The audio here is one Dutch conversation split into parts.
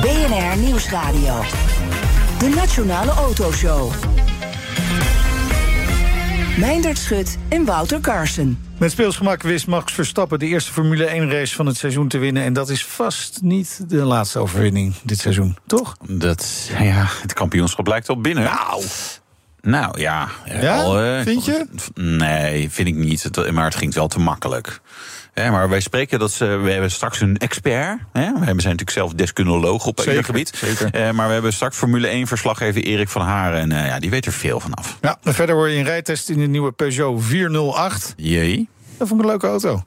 BNR Nieuwsradio. De Nationale Autoshow. Meindert Schut en Wouter Carson. Met speelsgemak wist Max Verstappen de eerste Formule 1-race van het seizoen te winnen. En dat is vast niet de laatste overwinning dit seizoen, toch? Dat, ja, het kampioenschap lijkt al binnen. Nou, Nou ja. Ja? al, eh, Vind je? Nee, vind ik niet. Maar het ging wel te makkelijk. Hè, maar wij spreken dat ze. We hebben straks een expert. Hè? We zijn natuurlijk zelf deskundeloog op Zeker, ieder gebied. zeker. Eh, maar we hebben straks Formule 1-verslaggever Erik van Haren. En eh, ja, die weet er veel vanaf. ja, en verder hoor je een rijtest in de nieuwe Peugeot 408. Jee. Dat vond ik een leuke auto.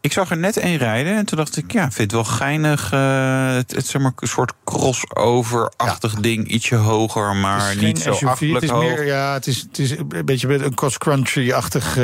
Ik zag er net één rijden en toen dacht ik, ja, vind het wel geinig. eh, het, het zeg maar een soort crossover-achtig ding, ietsje hoger, maar niet zo SUV, het is hoog. meer, ja, het is, het is een beetje met een cross-country-achtig.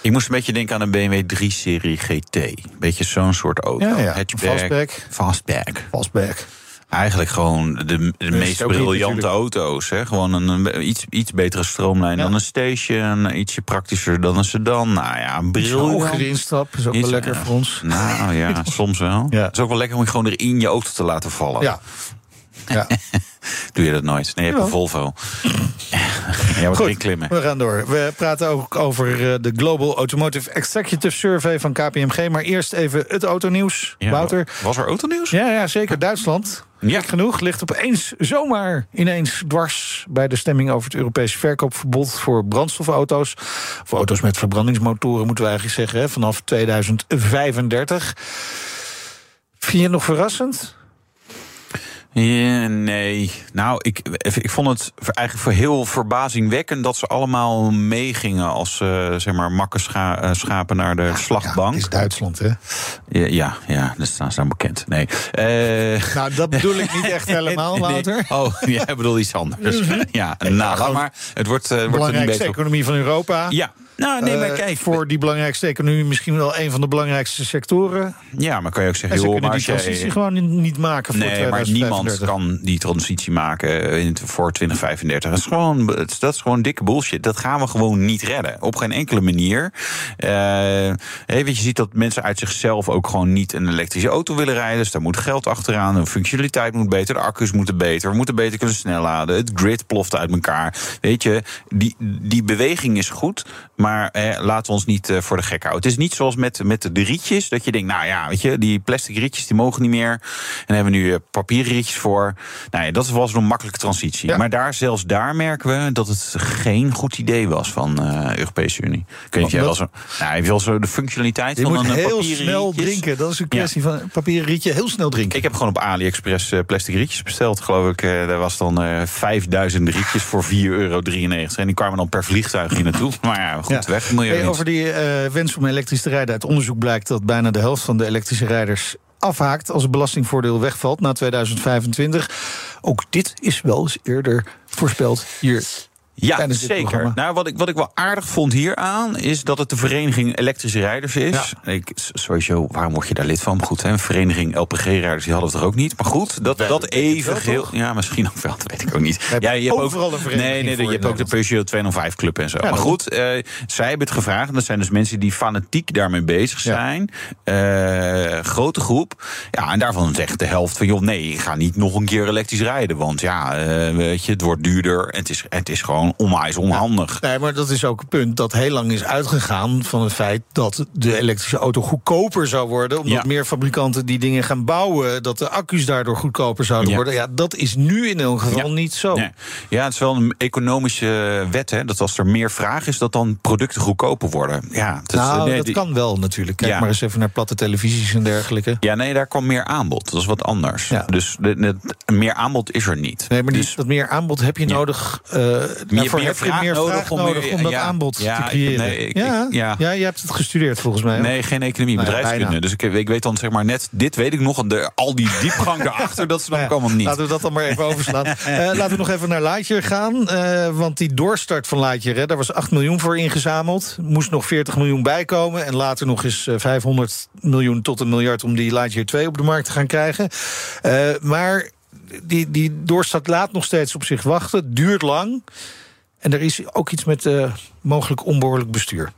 Ik moest een beetje denken aan een BMW 3-serie GT. Beetje zo'n soort auto. Ja, ja. Hatchback. Fastback. Fastback. fastback. Eigenlijk gewoon de, de meest briljante auto's. Hè? Gewoon een, een iets, iets betere stroomlijn Ja. dan een station. Ietsje praktischer dan een sedan. Nou ja, een briljant. instap is ook wel lekker voor ons. Nou ja, soms wel. Het is ook wel lekker om je gewoon erin je auto te laten vallen. Ja. ja. Doe je dat nooit? Nee, je hebt een. Volvo. ja, erin klimmen. we gaan door. We praten ook over eh, de Global Automotive Executive Survey van KPMG. Maar eerst even het autonieuws. Ja, Wouter. Was er autonieuws? Ja, ja, zeker. Duitsland. Ja. Genoeg ligt opeens zomaar ineens dwars bij de stemming over het Europese verkoopverbod voor brandstofauto's. Voor auto's met verbrandingsmotoren moeten we eigenlijk zeggen, hè, vanaf 2035. Vind je het nog verrassend? Ja, nee. Nou, ik, ik vond het eigenlijk voor heel verbazingwekkend dat ze allemaal meegingen als eh, zeg maar makke scha- eh, schapen naar de slagbank. het is Duitsland, hè? Ja, ja, ja, dat staan ze bekend. Nee. Eh, Nou, dat bedoel ik niet echt helemaal, nee. Wouter. Oh, jij bedoelt iets anders. ja, nou, maar. Het wordt, eh, wordt er niet belangrijkste beter op. economie van Europa. Ja, nou, nee, maar Eh, kijk. voor die belangrijkste economie misschien wel een van de belangrijkste sectoren. Ja, maar kan je ook En zeggen, ze joh, kunnen die transitie gewoon niet maken voor Nee, maar 2035. niemand kan die transitie maken in, voor 2035. Dat is, gewoon, dat is gewoon dikke bullshit. Dat gaan we gewoon niet redden. Op geen enkele manier. Je, je ziet dat mensen uit zichzelf ook gewoon niet een elektrische auto willen rijden. Dus daar moet geld achteraan. De functionaliteit moet beter. De accu's moeten beter. We moeten beter kunnen snelladen. Het grid ploft uit elkaar. Weet je, die, die beweging is goed. Maar eh, laten we ons niet eh, voor de gek houden. Het is niet zoals met, met de rietjes. Dat je denkt, nou ja, weet je, die plastic rietjes die mogen niet meer. En daar hebben we nu eh, papieren rietjes voor. Nou ja, dat was een makkelijke transitie. Ja. Maar daar, zelfs daar merken we dat het geen goed idee was van de Europese Unie. Jij Omdat- wel zo, nou, je zo de functionaliteit Je van moet een eh, heel papieren snel rietjes. drinken. Dat is een kwestie van papieren rietje. Heel snel drinken. Ik heb gewoon op AliExpress eh, plastic rietjes besteld, geloof ik. Eh, daar was dan eh 5000 rietjes voor 4,93 euro. En die kwamen dan per vliegtuig hier naartoe. Maar ja, goed, Ja. weg. Hey, over die eh, wens om elektrisch te rijden. Uit onderzoek blijkt dat bijna de helft van de elektrische rijders afhaakt als het belastingvoordeel wegvalt na 2025. Ook dit is wel eens eerder voorspeld hier. Ja, zeker. programma. Nou, wat ik, wat ik wel aardig vond hieraan... is dat het de vereniging elektrische rijders is. Ik, s- sowieso, waarom word je daar lid van? Maar goed, hè, een vereniging LPG-rijders, die hadden het er ook niet. Maar goed, dat, dat even toch? Ja, misschien ook wel, dat weet ik ook niet. Ja, je hebt overal ook, een vereniging Nee, nee, je hebt ook de Peugeot 205-club en zo. maar goed, eh, zij hebben het gevraagd. En dat zijn dus mensen die fanatiek daarmee bezig Ja. zijn. Eh, grote groep. Ja, en daarvan zegt de helft van... joh, nee, ik ga niet nog een keer elektrisch rijden. Want ja, eh, weet je, het wordt duurder. En het is, het is gewoon onwijs onhandig. Nee, maar dat is ook een punt dat heel lang is uitgegaan van het feit dat de elektrische auto goedkoper zou worden. Omdat Ja. meer fabrikanten die dingen gaan bouwen, dat de accu's daardoor goedkoper zouden Ja. worden. Ja, dat is nu in elk geval niet zo. Nee. Ja, het is wel een economische wet, hè. Dat als er meer vraag is, dat dan producten goedkoper worden. Ja, is- nou, nee, dat die- kan wel natuurlijk. Kijk maar eens even naar platte televisies en dergelijke. Ja, nee, daar kwam meer aanbod. Dat is wat anders. Ja. Dus de, de- meer aanbod is er niet. Nee, maar die, Dus- dat meer aanbod heb je nodig. eh, Daarvoor meer heb je vraag meer nodig vraag om nodig om dat ja, aanbod ja, te creëren. nee, ik- ja? ja. ja, je hebt het gestudeerd volgens mij. Nee, geen economie, Nou bedrijfskunde. dus ik, ik weet dan zeg maar net, dit weet ik nog, de, al die diepgang daarachter, dat snap Nou ik allemaal niet. Laten we dat dan maar even overslaan. Eh, laten we nog even naar Lightyear gaan. eh, want die doorstart van Lightyear, hè, daar was 8 miljoen voor ingezameld. Moest nog 40 miljoen bijkomen. En later nog eens eh, 500 miljoen tot een miljard... om die Lightyear 2 op de markt te gaan krijgen. Eh, maar die, die doorstart laat nog steeds op zich wachten. Duurt lang. En er is ook iets met eh, mogelijk onbehoorlijk bestuur.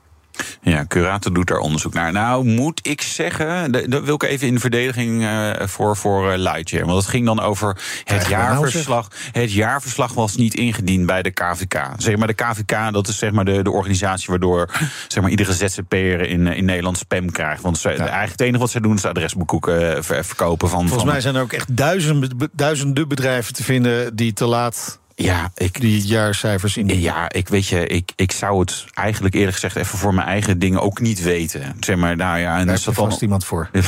Ja, Curator doet daar onderzoek naar. Nou, moet ik zeggen, da- daar wil ik even in verdediging eh, voor, voor eh, Lightyear. Want het ging dan over het nou, jaarverslag. Het jaarverslag was niet ingediend bij de KVK. Zeg maar, de KVK, dat is zeg maar de, de organisatie waardoor zeg maar, iedere ZZP'er in, in Nederland spam krijgt. Want ze, eigenlijk het enige wat zij doen is adresboeken ver- verkopen van. Volgens van, mij zijn er ook echt duizenden, be- duizenden bedrijven te vinden... die te laat Ja, ik, die jaarcijfers in. Ja, ik weet je, ik, ik zou het eigenlijk eerlijk gezegd even voor mijn eigen dingen ook niet weten. Zeg maar, nou ja, en Daar dat is dat vast dan. iemand voor.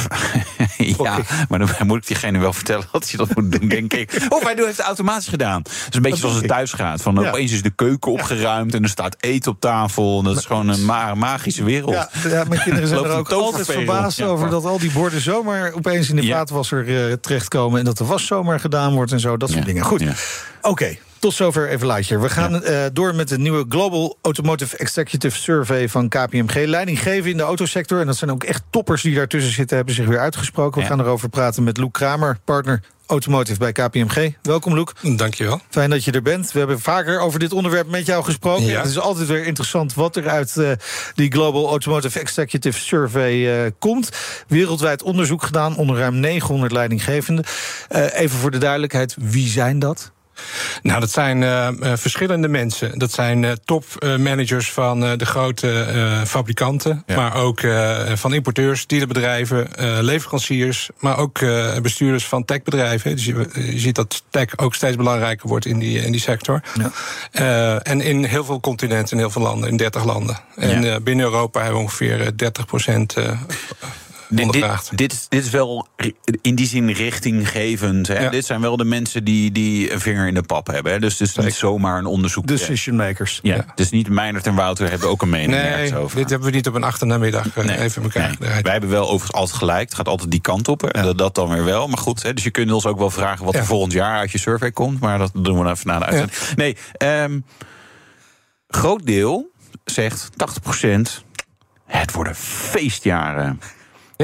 ja, maar dan moet ik diegene wel vertellen dat hij dat moet doen, denk ik. Of hij heeft het automatisch gedaan. Het is een beetje zoals het thuis gaat. Van Ja. opeens is de keuken opgeruimd en er staat eten op tafel. En dat is gewoon een ma- magische wereld. Ja, ja, mijn kinderen zijn er ook altijd verbaasd. Ja, over dat al die borden zomaar opeens in de vaatwasser eh, terechtkomen en dat de was zomaar gedaan wordt en zo, dat soort dingen. Goed, oké. Tot zover even Lightyear. We gaan eh, door met de nieuwe Global Automotive Executive Survey van KPMG. Leidinggeven in de autosector. En dat zijn ook echt toppers die daartussen zitten, hebben zich weer uitgesproken. We gaan erover praten met Loek Kramer, partner Automotive bij KPMG. Welkom, Loek. Dankjewel. Fijn dat je er bent. We hebben vaker over dit onderwerp met jou gesproken. Ja. Het is altijd weer interessant wat er uit eh, die Global Automotive Executive Survey eh, komt. Wereldwijd onderzoek gedaan onder ruim 900 leidinggevenden. Even voor de duidelijkheid, wie zijn dat? Nou, dat zijn eh, eh, verschillende mensen. Dat zijn eh, topmanagers van de grote fabrikanten, Ja. maar ook van importeurs, dealerbedrijven, leveranciers, maar ook bestuurders van techbedrijven. Dus je, je ziet dat tech ook steeds belangrijker wordt in die, in die sector. Ja. En in heel veel continenten, in heel veel landen, in 30 landen. En Ja. binnen Europa hebben we ongeveer eh, 30 procent. Dit, dit, dit, is- dit is wel in die zin richtinggevend. Hè? Ja. Dit zijn wel de mensen die, die een vinger in de pap hebben. Hè? Dus het is niet zomaar een onderzoek. Decision makers. Ja, Ja. het is niet Meijnerd en Wouter hebben ook een mening Nee, ergens over. dit hebben we niet op een achternamiddag eh, Nee, even elkaar nee. Wij hebben wel overigens altijd gelijk. Het gaat altijd die kant op. hè. Dat, dat dan weer wel. Maar goed, hè, dus je kunt ons ook wel vragen wat er volgend jaar uit je survey komt. Maar dat doen we dan even na de uitzending. Nee, ehm, groot deel zegt 80%. Het worden feestjaren.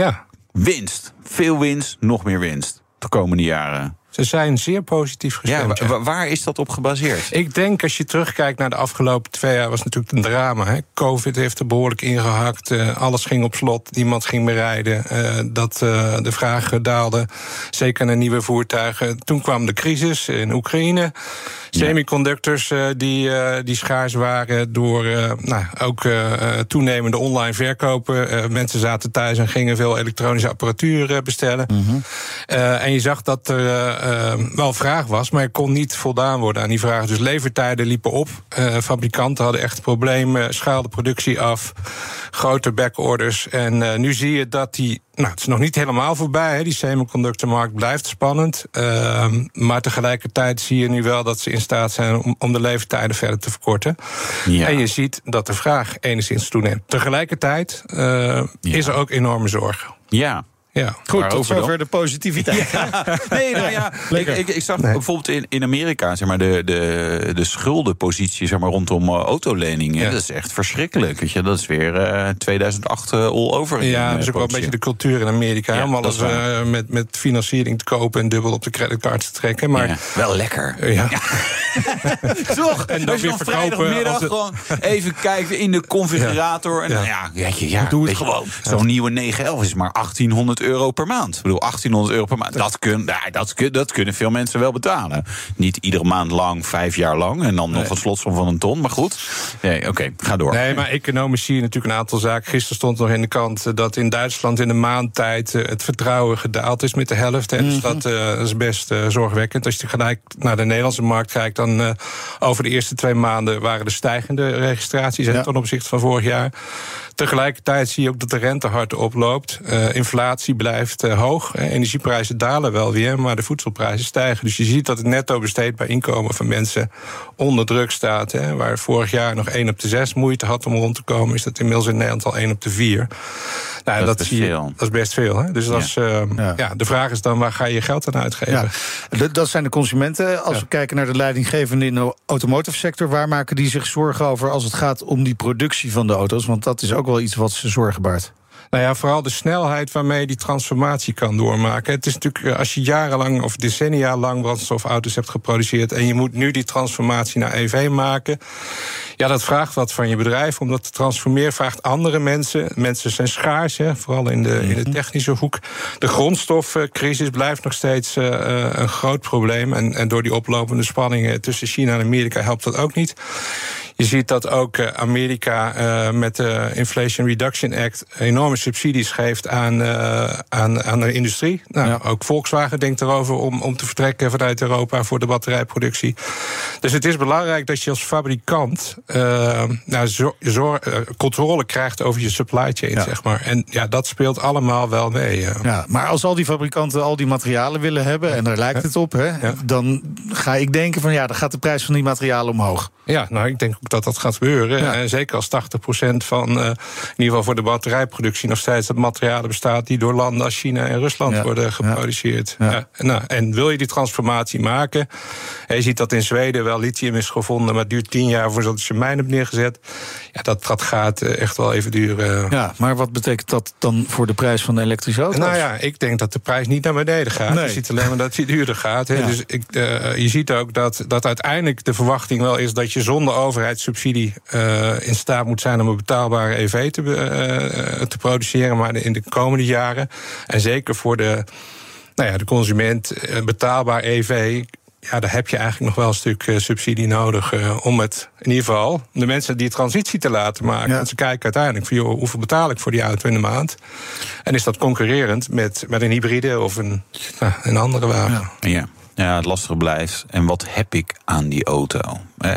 Ja. Winst. Veel winst, nog meer winst. De komende jaren. Ze zijn zeer positief gestemd. ja. waar is dat op gebaseerd? Ik denk als je terugkijkt naar de afgelopen twee jaar, was het natuurlijk een drama. Hè? Covid heeft er behoorlijk ingehakt. eh, alles ging op slot, niemand ging meer rijden. eh, dat eh, de vraag daalde, zeker naar nieuwe voertuigen. Toen kwam de crisis in Oekraïne. Semiconductors die, die schaars waren door nou, ook toenemende online verkopen. Mensen zaten thuis en gingen veel elektronische apparatuur bestellen. Eh, en je zag dat er eh, wel vraag was, maar er kon niet voldaan worden aan die vraag. Dus levertijden liepen op. Eh, fabrikanten hadden echt problemen, schaalden productie af, grote backorders. En eh, nu zie je dat die. Nou, het is nog niet helemaal voorbij. Hè. Die semiconductormarkt blijft spannend. Ehm, maar tegelijkertijd zie je nu wel dat ze in staat zijn om, om de levertijden verder te verkorten. Ja. En je ziet dat de vraag enigszins toeneemt. Tegelijkertijd eh, is er ook enorme zorg. Ja. Ja. Goed, tot dan? zover de positiviteit. Nee, nou ja, ik, ik, ik zag bijvoorbeeld in, in Amerika zeg maar, de, de, de schuldenpositie zeg maar, rondom uh, autoleningen. Ja. Dat is echt verschrikkelijk. Weet je? Dat is weer uh, 2008 uh, all over. Ja, dat is ook wel een beetje de cultuur in Amerika. Ja, om dat alles eh, met, met financiering te kopen en dubbel op de creditcard te trekken. Maar Ja, wel lekker. eh, ja. Toch? En dan weer dan verkopen vrijdagmiddag als het- gewoon even kijken in de configurator. En Ja. nou ja, weet je, ja, Doe het weet gewoon. Zo'n nieuwe 911 is maar 1800 euro per maand. Ik bedoel, 1800 euro per maand. Dat, kun, dat, kun, dat kunnen veel mensen wel betalen. Niet iedere maand lang, vijf jaar lang. En dan nog een slotsom van een ton. Maar goed. Nee, oké, ga door. Nee, maar economisch zie je natuurlijk een aantal zaken. Gisteren stond nog in de kant eh, dat in Duitsland in een maand tijd eh, het vertrouwen gedaald is met de helft. hè. Dus dat is best zorgwekkend. Als je gelijk naar de Nederlandse markt kijkt, dan over de eerste twee maanden waren er stijgende registraties Ja. ten opzichte van vorig jaar. Tegelijkertijd zie je ook dat de rente hard oploopt. Eh, inflatie blijft uh, hoog. Energieprijzen dalen wel weer, maar de voedselprijzen stijgen. Dus je ziet dat het netto besteedbaar inkomen van mensen onder druk staat. Hè. Waar vorig jaar nog 1 op de 6 moeite had om rond te komen, is dat inmiddels in Nederland al 1 op de 4. Nou, dat, dat, is veel. dat is best veel. Hè? Dus dat is, uh, ja. ja. de vraag is dan, waar ga je je geld aan uitgeven? Ja. Dat zijn de consumenten. Als we kijken naar de leidinggevenden in de automotive sector... waar maken die zich zorgen over als het gaat om die productie van de auto's? Want dat is ook wel iets wat ze zorgen baart. Nou ja, vooral de snelheid waarmee je die transformatie kan doormaken. Het is natuurlijk, eh, als je jarenlang of decennia lang brandstofauto's hebt geproduceerd en je moet nu die transformatie naar EV maken. Ja, dat vraagt wat van je bedrijf, omdat te transformeren vraagt andere mensen. Mensen zijn schaars, hè, vooral in de, in de mhm. technische hoek. De grondstoffencrisis blijft nog steeds uh, een groot probleem. En, en door die oplopende spanningen tussen China en Amerika helpt dat ook niet. Je ziet dat ook eh, Amerika uh, met de Inflation Reduction Act enorme subsidies geeft aan, uh, aan, aan de industrie. Nou, ja. Ook Volkswagen denkt erover om, om te vertrekken vanuit Europa voor de batterijproductie. Dus het is belangrijk dat je als fabrikant nou, zo, zo, controle krijgt over je supply chain, ja. zeg maar. En ja, dat speelt allemaal wel mee. Ja, maar als al die fabrikanten al die materialen willen hebben, en daar lijkt het op, hè, dan ga ik denken van ja, dan gaat de prijs van die materialen omhoog. Ja, nou, ik denk dat dat gaat gebeuren. En zeker als 80% van, uh, in ieder geval voor de batterijproductie, nog steeds dat materialen bestaat die door landen als China en Rusland ja. worden geproduceerd. Ja. Nou, en wil je die transformatie maken? je ziet dat in Zweden wel lithium is gevonden, maar het duurt 10 jaar voordat je mijn hebt neergezet. Ja, dat, dat gaat eh, echt wel even duren. Ja, maar wat betekent dat dan voor de prijs van de elektrische auto's? Nou ja, ik denk dat de prijs niet naar beneden gaat. Nee. Je ziet alleen maar dat hij duurder gaat. Dus ik, uh, je ziet ook dat, dat uiteindelijk de verwachting wel is dat je zonder overheidssubsidie uh, in staat moet zijn om een betaalbare EV te, uh, te produceren, maar in de komende jaren. En zeker voor de, nou ja, de consument, een betaalbaar EV ja, daar heb je eigenlijk nog wel een stuk uh, subsidie nodig uh, om het, in ieder geval, de mensen die transitie te laten maken. Ja. Want ze kijken uiteindelijk van, joh, hoeveel betaal ik voor die auto in de maand? En is dat concurrerend met, met een hybride of een, nou, een andere wagen? Ja. ja. Ja, het lastige blijft. En wat heb ik aan die auto?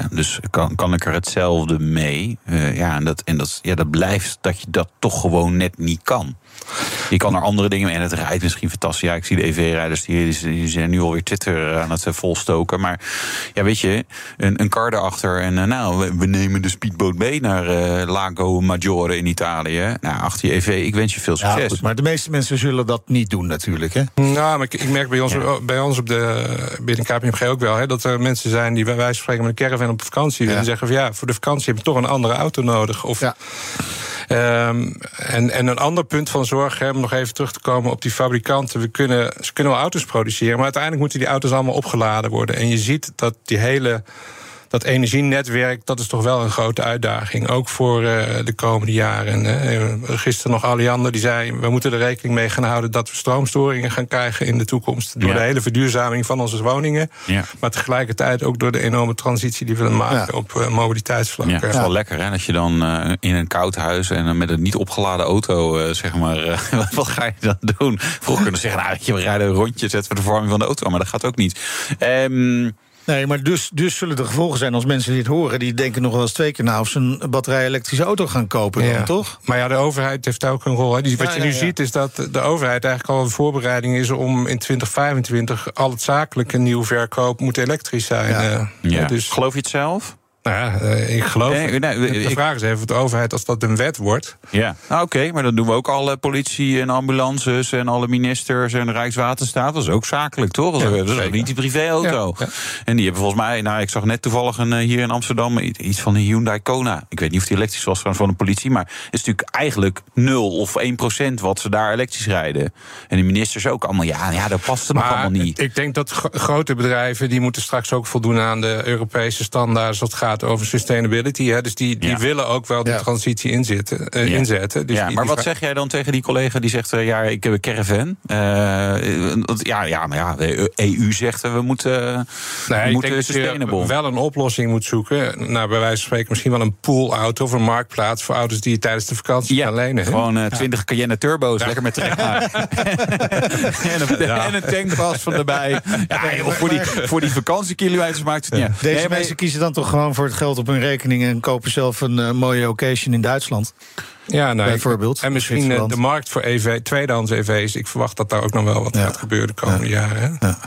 Dus kan, kan ik er hetzelfde mee? Uh, ja, en, dat, en dat, ja, dat blijft dat je dat toch gewoon net niet kan. Je kan er andere dingen mee. En het rijdt misschien fantastisch. Ja, ik zie de EV-rijders die, die zijn nu alweer Twitter aan het volstoken. Maar ja, weet je, een, een kar erachter. En uh, nou, we, nemen de speedboot mee naar uh, Lago Maggiore in Italië. Nou, achter je EV, ik wens je veel succes. Ja, goed, maar de meeste mensen zullen dat niet doen natuurlijk. Hè? Nou, maar ik, ik merk bij ons, ja. bij ons op de, binnen KPMG ook wel... Hè, dat er mensen zijn die bij wijze van spreken met een caravan op vakantie... Ja. en zeggen van ja, voor de vakantie heb je toch een andere auto nodig. Of, ja. Um, en, en een ander punt van zorg, hè, om nog even terug te komen op die fabrikanten. We kunnen, ze kunnen wel auto's produceren, maar uiteindelijk moeten die auto's allemaal opgeladen worden. En je ziet dat die hele dat energienetwerk, dat is toch wel een grote uitdaging. Ook voor uh, de komende jaren. Uh, gisteren nog Alliander die zei... we moeten er rekening mee gaan houden dat we stroomstoringen gaan krijgen in de toekomst. Door ja. de hele verduurzaming van onze woningen. Ja. Maar tegelijkertijd ook door de enorme transitie die we willen maken ja. op uh, mobiliteitsvlak. Ja, het is wel lekker hè, als je dan in een koud huis en met een niet opgeladen auto, zeg maar, wat ga je dan doen? Vroeger kunnen zeggen, nou, je, we rijden een rondje, zetten we de verwarming van de auto, maar dat gaat ook niet. Um, Nee, maar dus, dus zullen er gevolgen zijn als mensen dit horen. Die denken nog wel eens twee keer na of ze een batterij-elektrische auto gaan kopen, ja. dan, toch? Maar ja, de overheid heeft ook een rol. Hè. Die, wat ja, je nu ja, ziet is dat de overheid eigenlijk al een voorbereiding is om in 2025 al het zakelijke nieuw verkoop moet elektrisch zijn. Ja. Dus... Geloof je het zelf? Nou ja, uh, ik geloof. Nee, nee, de ik, vraag is even of de overheid, als dat een wet wordt. Ja, nou, oké, okay, maar dan doen we ook alle politie en ambulances en alle ministers en Rijkswaterstaat. Dat is ook zakelijk, toch? Ja, dat is ook niet die privéauto. Ja, ja. En die hebben volgens mij, nou, ik zag net toevallig een, hier in Amsterdam iets van een Hyundai Kona. Ik weet niet of die elektrisch was van de politie, maar het is natuurlijk eigenlijk 0 of 1 procent wat ze daar elektrisch rijden. En de ministers ook allemaal, ja, ja dat past er nog allemaal niet. Ik denk dat grote bedrijven die moeten straks ook voldoen aan de Europese standaarden. Dat gaat over sustainability. Hè, dus die, die ja. willen ook wel de ja. transitie inzetten. Uh, ja. inzetten. Dus ja, die, maar die wat zeg jij dan tegen die collega die zegt: uh, ja, ik heb een caravan? Uh, ja, ja, maar ja, de EU zegt we moeten, nee, we moeten ik sustainable. Dat je wel een oplossing moet zoeken. Nou, bij wijze van spreken misschien wel een poolauto of een marktplaats voor auto's die je tijdens de vakantie ja, kan lenen. Gewoon 20 Cayenne turbo's, lekker met trekhaar. en, een, en een tankpas van erbij. Ja, joh, voor, die, voor die vakantiekilometers maakt het niet. Deze nee, mensen kiezen dan toch gewoon voor voor het geld op hun rekening en kopen zelf een eh, mooie occasion in Duitsland. Ja, nou, Bijvoorbeeld, En misschien eh, de markt voor EV, tweedehands EV's. Ik verwacht dat daar ook nog wel wat Ja. gaat gebeuren de komende jaren. Ja.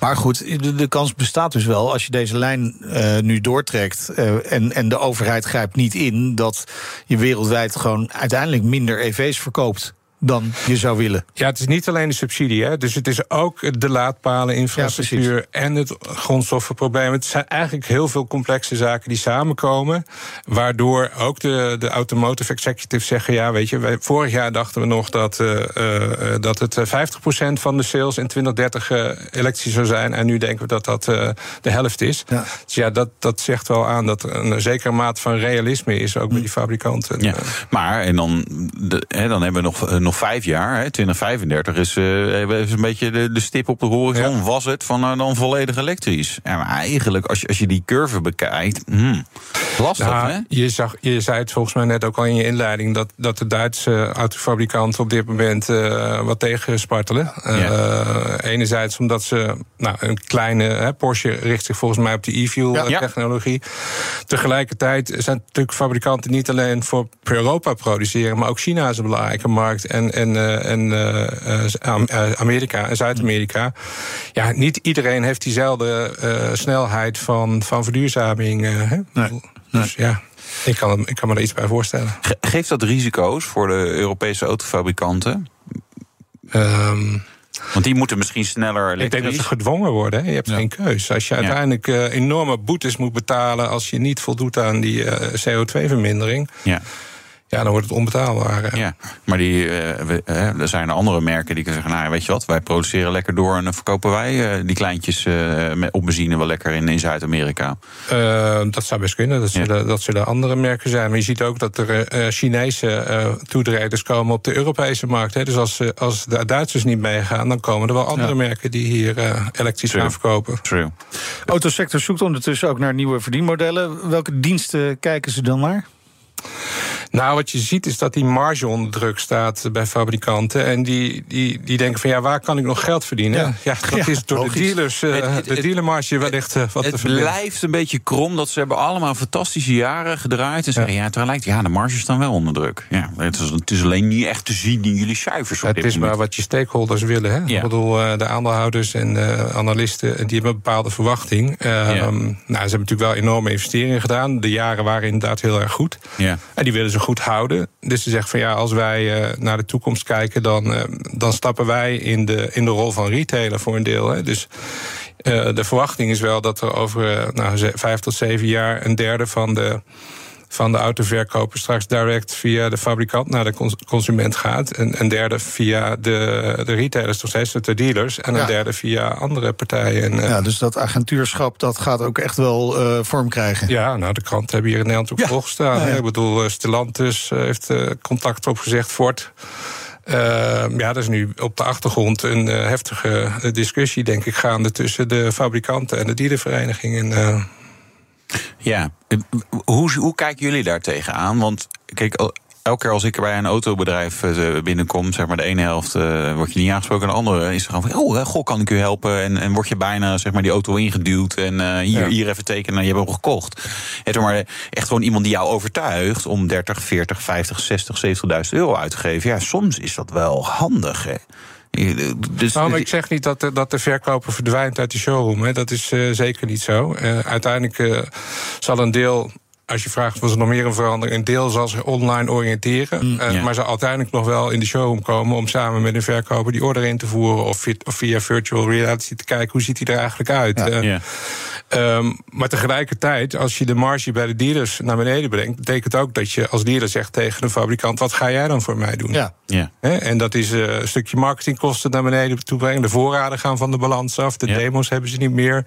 Maar goed, de, de kans bestaat dus wel als je deze lijn eh, nu doortrekt en, en de overheid grijpt niet in, dat je wereldwijd gewoon uiteindelijk minder EV's verkoopt dan je zou willen. Ja, het is niet alleen de subsidie, hè. dus het is ook de laadpalen, infrastructuur en het grondstoffenprobleem. Het zijn eigenlijk heel veel complexe zaken die samenkomen, waardoor ook de, de automotive executives zeggen: ja, weet je, wij, vorig jaar dachten we nog dat, eh, eh, dat het eh, 50% van de sales in 2030 eh, elektrisch zou zijn, en nu denken we dat dat eh, de helft is. Ja. Dus ja, dat, dat zegt wel aan dat er een zekere maat van realisme is, ook bij die fabrikanten. Ja, Eh, maar en dan, de, hè, dan hebben we nog, eh, nog vijf jaar. Hè, 2035 is, eh, is een beetje de, de stip op de horizon. Ja. Was het van eh, dan volledig elektrisch? Ja, maar eigenlijk, als je, als je die curve bekijkt, hmm, lastig Nou, hè? je, zag, je zei het volgens mij net ook al in je inleiding... dat, dat de Duitse autofabrikanten op dit moment eh, wat tegenspartelen. Eh, enerzijds omdat ze... Nou, een kleine hè, Porsche richt zich volgens mij op de e-fuel Ja. eh, Ja. technologie. Tegelijkertijd zijn natuurlijk fabrikanten niet alleen voor Europa produceren... maar ook China is een belangrijke markt. En, en, eh, en eh, eh, Am- Amerika en Zuid-Amerika. Ja, niet iedereen heeft diezelfde eh, snelheid van, van verduurzaming. eh, hè? Nee. Dus ja, ik kan, ik kan me er iets bij voorstellen. Ge- Geeft dat risico's voor de Europese autofabrikanten? Ehm, Want die moeten misschien sneller ik denk dat ze gedwongen worden. Hè? Je hebt Ja. geen keus. Als je uiteindelijk enorme boetes moet betalen... als je niet voldoet aan die eh, CO2-vermindering... Ja. Ja, dan wordt het onbetaalbaar. hè. Ja, maar die, eh, we- hè, er zijn andere merken die kunnen zeggen: Nou, weet je wat, wij produceren lekker door en dan verkopen wij eh, die kleintjes eh, met, op benzine wel lekker in, in Zuid-Amerika. Dat zou best kunnen. Dat Ja. zullen, dat zullen andere merken zijn. Maar je ziet ook dat er eh, Chinese eh toetreders komen op de Europese markt. Hè. Dus als, eh, als de Duitsers niet meegaan, dan komen er wel andere Ja. merken die hier eh, elektrisch True. gaan verkopen. True. Autosector zoekt ondertussen ook naar nieuwe verdienmodellen. Welke diensten kijken ze dan naar? Nou, wat je ziet is dat die marge onder druk staat bij fabrikanten. En die, die, die denken van ja, waar kan ik nog geld verdienen? Ja. Ja, dat Ja, is door logisch. de dealers, eh, Het- het- de dealermarge wellicht eh, wat te Het verdienen. blijft een beetje krom dat ze hebben allemaal fantastische jaren gedraaid. En zeggen, ja, tegelijk, ja, de marges staan wel onder druk. Ja, het, is, het is alleen niet echt te zien in jullie cijfers. Op Het dit is maar wat je stakeholders willen. Hè? Ja. Ik bedoel, eh, de aandeelhouders en eh, analisten die hebben een bepaalde verwachting. Ja. nou, ze hebben natuurlijk wel enorme investeringen gedaan. De jaren waren inderdaad heel erg goed. Ja. En die willen ze goed houden. Dus ze zeggen van ja, als wij eh, naar de toekomst kijken, dan, eh, dan stappen wij in de, in de rol van retailer voor een deel. Hè. Dus eh, de verwachting is wel dat er over nou, vijf tot zeven jaar een derde van de. Van de autoverkoper straks direct via de fabrikant naar de cons- consument gaat. En een derde via de, de retailers, nog steeds de dealers. En Ja. een derde via andere partijen. En, eh, Ja, dus dat agentuurschap dat gaat ook echt wel eh, vorm krijgen. Ja, nou, de kranten hebben hier in Nederland ook Ja. volgestaan. Ja, ja. Ik bedoel, eh, Stellantis heeft contact opgezegd, Ford. Eh, ja, er is nu op de achtergrond een heftige discussie, denk ik, gaande tussen de fabrikanten en de dierenvereniging. En, eh, Ja, eh, hoe, hoe kijken jullie daar tegenaan? Want kijk, el- elke keer als ik bij een autobedrijf eh, binnenkom, zeg maar de ene helft eh, word je niet aangesproken, de andere is er gewoon van, oh, goh, kan ik u helpen? En, en word je bijna zeg maar die auto ingeduwd en hier, Ja. hier even tekenen, je hebt hem gekocht. En zeg maar echt gewoon iemand die jou overtuigt om 30, 40, 50, 60, 70.000 euro uit te geven. Ja, soms is dat wel handig, hè? Je- Dus, nou, maar ik zeg niet dat de, dat de verkoper verdwijnt uit de showroom. Hè. Dat is eh, zeker niet zo. Eh, uiteindelijk eh, zal een deel. Als je vraagt, was er nog meer een verandering? Een deel zal zich online oriënteren. eh, ja. Maar zal uiteindelijk nog wel in de showroom komen... om samen met een verkoper die order in te voeren... of via, of via virtual reality te kijken hoe ziet hij er eigenlijk uit. Eh. Ehm, maar tegelijkertijd, als je de marge bij de dealers naar beneden brengt, betekent ook dat je als dealer zegt tegen een fabrikant: wat ga jij dan voor mij doen? Ja. En dat is eh, een stukje marketingkosten naar beneden toe brengen. De voorraden gaan van de balans af. De demo's hebben ze niet meer.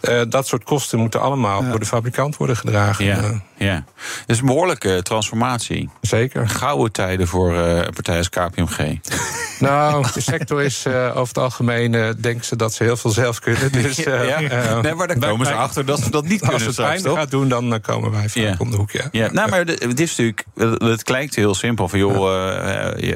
Eh, dat soort kosten moeten allemaal door de fabrikant worden gedragen. Ja. Eh. Het is een behoorlijke transformatie. zeker. Gouden tijden voor eh partijen als KPMG. Nou, de sector is eh, over het algemeen, eh, denken ze dat ze heel veel zelf kunnen. Dus, eh, ja? eh, nee, maar dan komen ze achter dat ze dat niet Als kunnen het pijn toch? gaat doen, dan eh, komen wij vaak Ja. om de hoek, ja. Ja, nou, maar het is natuurlijk, het klinkt heel simpel van joh, eh,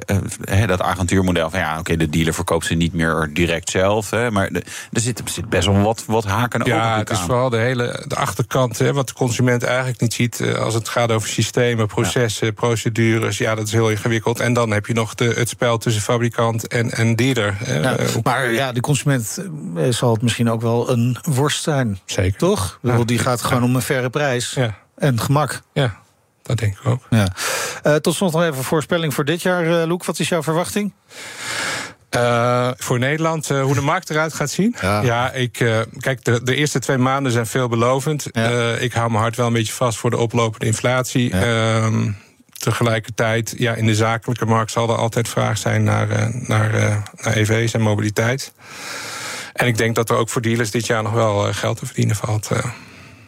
eh, dat agentuurmodel van ja, oké, de dealer verkoopt ze niet meer direct zelf, hè, maar de- er zit, er zit best wel wat, wat haken en ogen Ja, het is aan. vooral de hele de achterkant, hè, wat de consument eigenlijk niet ziet eh, als het gaat over systemen, processen, procedures. Ja, dat is heel ingewikkeld. En dan heb je nog de, het spel tussen fabrikant en, en dealer. Ja, Eh, maar ja, de consument eh, zal het misschien ook wel een worst zijn. Zeker. Toch? Ja. Die gaat gewoon om een verre prijs Ja, en gemak. ja, dat denk ik ook. Ja. Tot slot nog even voorspelling voor dit jaar, eh Loek. Wat is jouw verwachting? Eh, voor Nederland, eh, hoe de markt eruit gaat zien. Ja. ik, eh, kijk, de, de eerste twee maanden zijn veelbelovend. Ja. Eh, ik hou mijn hart wel een beetje vast voor de oplopende inflatie. Ehm, tegelijkertijd, ja, in de zakelijke markt zal er altijd vraag zijn naar, eh, naar, eh, naar EV's en mobiliteit. En ik denk dat er ook voor dealers dit jaar nog wel geld te verdienen valt. eh.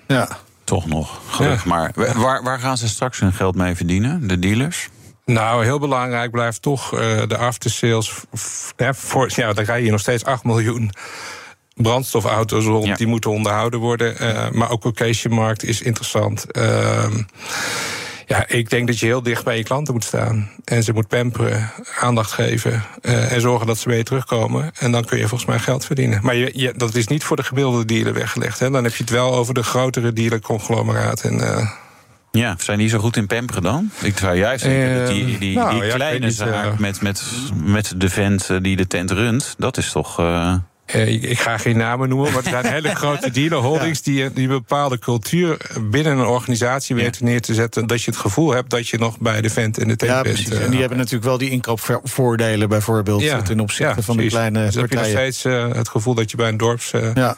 Ja. Toch nog, gelukkig Ja. maar. Waar, waar gaan ze straks hun geld mee verdienen, de dealers? Nou, heel belangrijk blijft toch eh, de aftersales. hè, voor, ja, dan rij je nog steeds 8 miljoen brandstofauto's rond. Ja. Die moeten onderhouden worden. eh, maar ook occasionmarkt is interessant. Ehm, ja, ik denk dat je heel dicht bij je klanten moet staan. En ze moet pamperen, aandacht geven. eh, en zorgen dat ze je terugkomen. En dan kun je volgens mij geld verdienen. Maar je, je- dat is niet voor de gemiddelde dealer weggelegd. Hè. Dan heb je het wel over de grotere dealer-conglomeraat. En, Ja, zijn die zo goed in pamperen dan? Ik zou juist denken dat die, die, nou, die ja, ik kleine zaak eh. met, met, met de vent eh, die de tent runt, dat is toch... eh, Eh, ik, ik ga geen namen noemen, maar er zijn hele grote dealerholdings die, die een bepaalde cultuur binnen een organisatie weten neer te zetten. Dat je het gevoel hebt dat je nog bij de vent en de tent Ja, bent. precies. eh. En die hebben natuurlijk wel die inkoopvoordelen bijvoorbeeld Ja, ten opzichte ja, van de precies. kleine dus dan heb je nog partijen. steeds eh, het gevoel dat je bij een dorps. eh,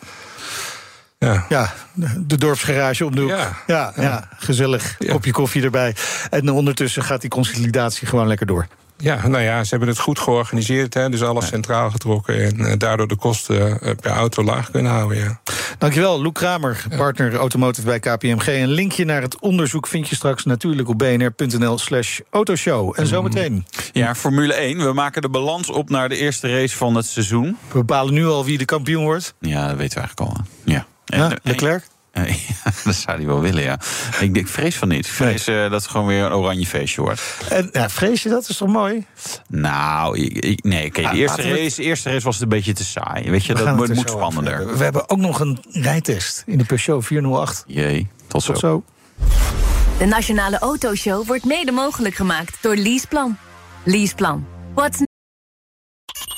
Ja, ja. de dorpsgarage om de hoek. Ja, Ja. ja, gezellig. Kopje koffie erbij. En ondertussen gaat die consolidatie gewoon lekker door. ja, nou ja, ze hebben het goed georganiseerd. Hè, dus alles centraal getrokken. En eh, daardoor de kosten eh, per auto laag kunnen houden. Ja. Dankjewel, Loek Kramer, partner automotive bij KPMG. Een linkje naar het onderzoek vind je straks natuurlijk op bnr.nl slash autoshow. En zometeen, Ja, Formule 1. We maken de balans op naar de eerste race van het seizoen. we bepalen nu al wie de kampioen wordt. Ja, dat weten we eigenlijk al. hè. Ja. Ja, Leclerc? ja, dat zou hij wel willen, ja. Ik, denk, vrees van niet. Ik vrees eh, dat het gewoon weer een oranje feestje wordt. En ja, vrees je dat? is toch mooi? Nou, ik, ik- nee, de eerste we- race, de eerste race was het een beetje te saai. Weet je, We dat moet, er spannender. hebben. We hebben ook nog een rijtest in de Peugeot 408. Jee, tot zo. Tot zo. De Nationale Autoshow wordt mede mogelijk gemaakt door Leaseplan. Leaseplan. What's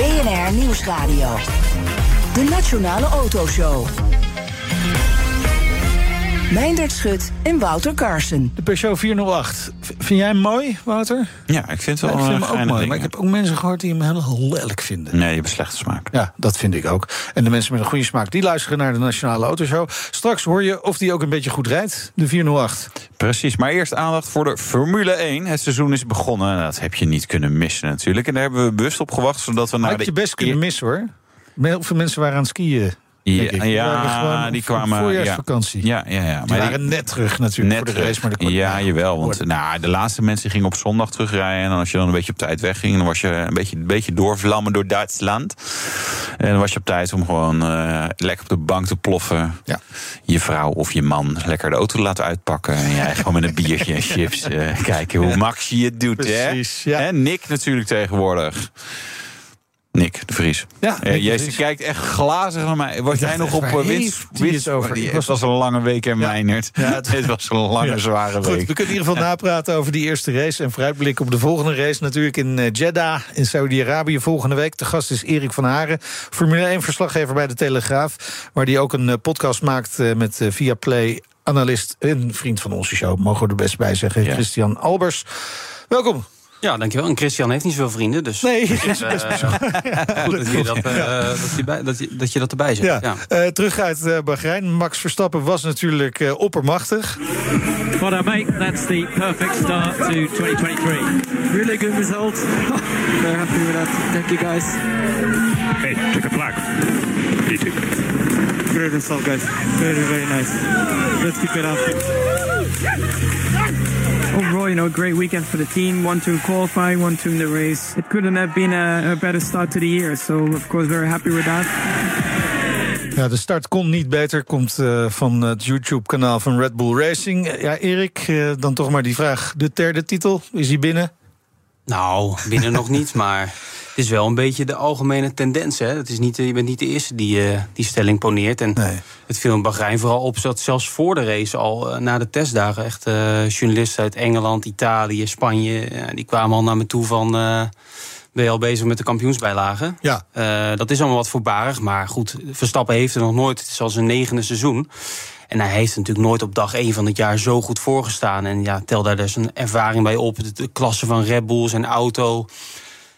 BNR Nieuwsradio. De Nationale Autoshow. Meindert Schut en Wouter Carson. De Peugeot 408. V- Vind jij hem mooi, Wouter? Ja, ik vind het Ja, wel ik vind een hem ook mooi. ding, Maar ik ja. heb ook mensen gehoord die hem heel lelijk vinden. Nee, je hebt een slechte smaak. Ja, dat vind ik ook. En de mensen met een goede smaak, die luisteren naar de Nationale Autoshow. Straks hoor je of die ook een beetje goed rijdt, de 408. Precies, maar eerst aandacht voor de Formule 1. Het seizoen is begonnen. Dat heb je niet kunnen missen natuurlijk. En daar hebben we bewust op gewacht, zodat we naar Had de... je best kunnen missen, hoor. Heel veel mensen waren aan het skiën. Ja. Die ja, die kwamen... voorjaarsvakantie. Ja, ja, ja. Die Maar waren net terug natuurlijk voor de terug. race. Maar de ja, jawel. Want worden. nou, de laatste mensen gingen op zondag terugrijden. En als je dan een beetje op tijd wegging, dan was je een beetje, een beetje doorvlammen door Duitsland. En dan was je op tijd om gewoon eh, lekker op de bank te ploffen. Ja. Je vrouw of je man lekker de auto te laten uitpakken. En jij gewoon met een biertje en chips eh, kijken hoe Max je het doet. Precies, hè? ja. En Nick natuurlijk tegenwoordig. Nick de Vries. Ja, Eh, Nick de jij Vries. kijkt echt glazig naar mij. Was jij nog op hij het winst- over? Ik Het was- een lange week in Ja. Mijnert. Ja, het- het was een lange, Ja. zware Goed, week. we kunnen in ieder geval napraten over die eerste race... en vooruitblikken op de volgende race. Natuurlijk in eh, Jeddah in Saudi-Arabië volgende week. De gast is Erik van Haren, Formule 1-verslaggever bij De Telegraaf... waar die ook een eh, podcast maakt eh, met eh, Viaplay analist en vriend van onze show, mogen we er best bij zeggen, Ja. Christian Albers. Welkom. Ja, dankjewel. En Christian heeft niet zoveel vrienden, dus... Nee, dus, is best eh, goed dat je dat, eh, dat, je bij, dat, je, dat je dat erbij zet. Ja, Ja. eh, terug uit eh, Bahrein. Max Verstappen was natuurlijk eh, oppermachtig. Well done, mate. That's the perfect start to 2023. Really good result. Very happy with that. Thank you, guys. Hey, take a flag. Easy. Great result, guys. Very, very nice. Let's keep it up. Overall, you know, great weekend for the team. One two in qualifying, one two in the race. It couldn't have been a, a better start to the year. So, of course, very happy with that. Ja, de start kon niet beter. Komt eh, van het YouTube-kanaal van Red Bull Racing. Ja, Erik, eh, dan toch maar die vraag. De derde titel, is hij binnen? Nou, binnen nog niet, maar het is wel een beetje de algemene tendens. Hè? Het is niet, je bent niet de eerste die eh, die stelling poneert. En Nee. het viel in Bahrein vooral op dat zelfs voor de race al eh, na de testdagen... echt eh, journalisten uit Engeland, Italië, Spanje... eh, die kwamen al naar me toe van... eh, ben je al bezig met de kampioensbijlagen? Ja. Eh, dat is allemaal wat voorbarig, maar goed, Verstappen heeft er nog nooit. Het is al zijn negende seizoen. En hij heeft natuurlijk nooit op dag één van het jaar zo goed voorgestaan. En ja, tel daar dus een ervaring bij op. De, klasse van Red Bull, zijn auto.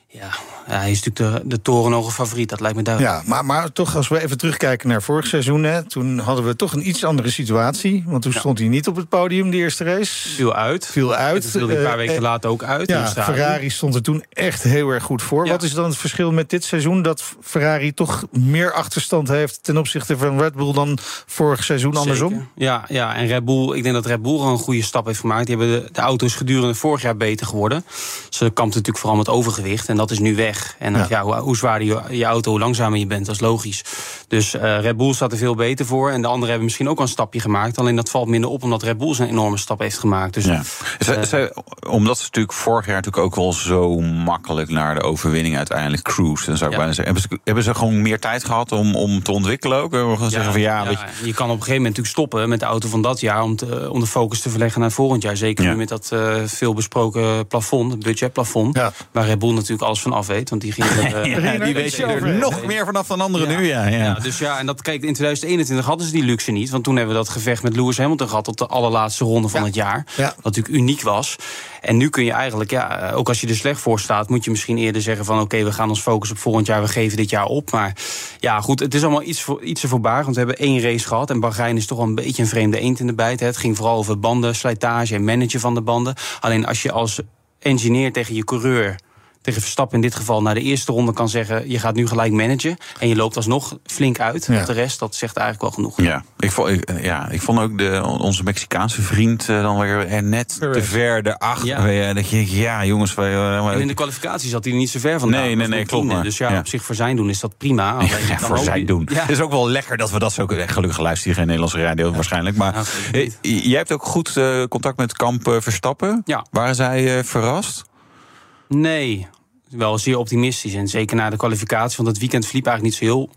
Ja, hij is natuurlijk de, de torenhoge favoriet, dat lijkt me duidelijk. Ja, maar, maar toch, als we even terugkijken naar vorig seizoen... Hè, toen hadden we toch een iets andere situatie. Want toen stond hij niet op het podium, de eerste race. Viel uit. Viel uit. Viel een paar Eh, weken eh, later ook uit. Ja. Ferrari stond er toen echt heel erg goed voor. Ja. Wat is dan het verschil met dit seizoen? Dat Ferrari toch meer achterstand heeft ten opzichte van Red Bull dan vorig seizoen andersom? Ja, ja, en Red Bull, ik denk dat Red Bull gewoon een goede stap heeft gemaakt. Die hebben de, de auto's gedurende vorig jaar beter geworden. Ze kampten natuurlijk vooral met overgewicht en dat is nu weg. En Ja. ja. hoe, hoe zwaarder je, je auto, hoe langzamer je bent, dat is logisch. Dus eh, Red Bull staat er veel beter voor. En de anderen hebben misschien ook al een stapje gemaakt. Alleen dat valt minder op omdat Red Bull een enorme stap heeft gemaakt. Dus Ja. Eh, omdat ze natuurlijk vorig jaar natuurlijk ook wel zo makkelijk naar de overwinning uiteindelijk cruised. Dan zou ik bijna zeggen. Hebben ze, hebben ze gewoon meer tijd gehad om, om te ontwikkelen ook? We gaan zeggen van ja, je, je kan op een gegeven moment natuurlijk stoppen met de auto van dat jaar om, te, om de focus te verleggen naar volgend jaar. Zeker nu met dat eh, veel besproken plafond, budgetplafond. Waar Red Bull natuurlijk alles van af weet. Want die ging er, eh, ja, die weet er nog meer vanaf dan anderen nu. Ja, ja. Ja, dus ja, en dat kijk, in 2021 hadden ze die luxe niet. Want toen hebben we dat gevecht met Lewis Hamilton gehad tot de allerlaatste ronde van Ja. het jaar. Ja. Wat natuurlijk uniek was. En nu kun je eigenlijk, ja, eh, ook als je er slecht voor staat, moet je misschien eerder zeggen van oké, we gaan ons focussen op volgend jaar, we geven dit jaar op. Maar ja, goed, het is allemaal iets, voor, iets te voorbarig. Want we hebben één race gehad. En Bahrein is toch wel een beetje een vreemde eend in de bijt. Hè. Het ging vooral over banden, slijtage en managen van de banden. Alleen als je als engineer tegen je coureur tegen Verstappen in dit geval naar de eerste ronde kan zeggen... je gaat nu gelijk managen en je loopt alsnog flink uit. Ja. De rest, dat zegt eigenlijk wel genoeg. Ja, ik vond, ik, ja, ik vond ook de, onze Mexicaanse vriend eh, dan weer er net te ver erachter. Ja. Ja. Dat je, ja, jongens, wij, eh, En in de kwalificatie zat hij niet zo ver vandaan. Nee, nee, nee, klopt maar. Dus ja, Ja. op zich voor zijn doen is dat prima. Ja, voor ook zij niet- doen. Ja. Het is ook wel lekker dat we dat zo... Gelukkig luistert iedereen Nederlandse radio waarschijnlijk. Maar eh, jij hebt ook goed eh, contact met Kamp eh, Verstappen. Ja. Waren zij eh, verrast? Nee, wel zeer optimistisch. En zeker na de kwalificatie, want het weekend verliep eigenlijk niet zo heel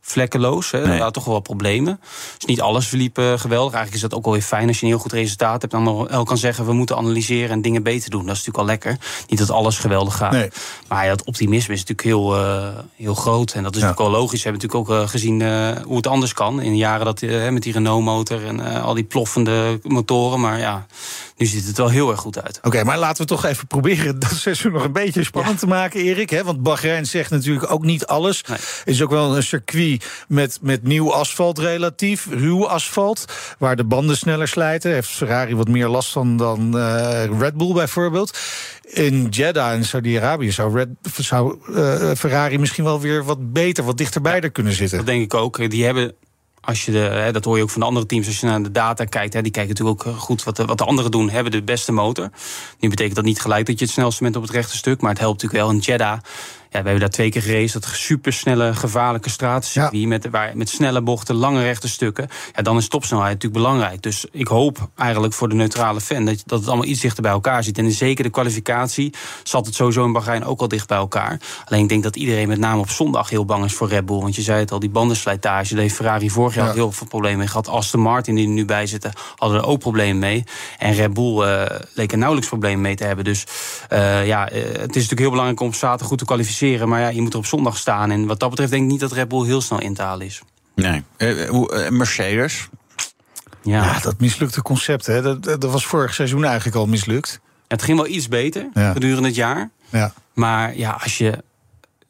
vlekkeloos. Hè. Er waren toch wel wat problemen. Dus niet alles verliep eh, geweldig. Eigenlijk is dat ook wel weer fijn als je een heel goed resultaat hebt. Dan wel kan zeggen, we moeten analyseren en dingen beter doen. Dat is natuurlijk al lekker. Niet dat alles geweldig gaat. Nee. Maar ja, het optimisme is natuurlijk heel, eh, heel groot. En dat is Ja. natuurlijk wel logisch. We hebben natuurlijk ook eh, gezien hoe het anders kan. In de jaren dat, met die Renault-motor en al die ploffende motoren. Maar ja, nu ziet het wel heel erg goed uit. Oké, maar laten we toch even proberen dat seizoen nog een beetje spannend te maken, Erik. Hè? Want Bahrein zegt natuurlijk ook niet alles. Nee. is ook wel een circuit met, met nieuw asfalt relatief, ruw asfalt... waar de banden sneller slijten. Heeft Ferrari wat meer last van dan eh, Red Bull bijvoorbeeld. In Jeddah in Saudi-Arabië zou, Red, zou eh, Ferrari misschien wel weer wat beter, wat dichterbij er kunnen zitten. Dat denk ik ook. Die hebben, als je de, hè, dat hoor je ook van de andere teams, als je naar de data kijkt, hè, die kijken natuurlijk ook eh, goed wat de, wat de anderen doen, hebben de beste motor. Nu betekent dat niet gelijk dat je het snelste bent op het rechte stuk, maar het helpt natuurlijk wel in Jeddah. Ja, we hebben daar twee keer gereden, dat supersnelle, gevaarlijke stratencircuit met, waar, met snelle bochten, lange rechte stukken. Ja, dan is topsnelheid natuurlijk belangrijk. Dus ik hoop eigenlijk voor de neutrale fan dat, dat het allemaal iets dichter bij elkaar zit. En zeker de kwalificatie zat het sowieso in Bahrein ook al dicht bij elkaar. Alleen ik denk dat iedereen met name op zondag heel bang is voor Red Bull. Want je zei het al, die bandenslijtage, daar heeft Ferrari vorig jaar Ja. heel veel problemen mee gehad. Aston Martin, die er nu bij zitten, hadden er ook problemen mee. En Red Bull eh, leek er nauwelijks problemen mee te hebben. Dus eh, ja, eh, het is natuurlijk heel belangrijk om zaterdag goed te kwalificeren. Maar ja, je moet er op zondag staan. En wat dat betreft denk ik niet dat Red Bull heel snel in te halen is. Nee. Eh, hoe- eh, Mercedes. Ja. Ja, dat mislukte concept, hè, dat, dat was vorig seizoen eigenlijk al mislukt. Het ging wel iets beter Ja. gedurende het jaar. Ja. Maar ja, als je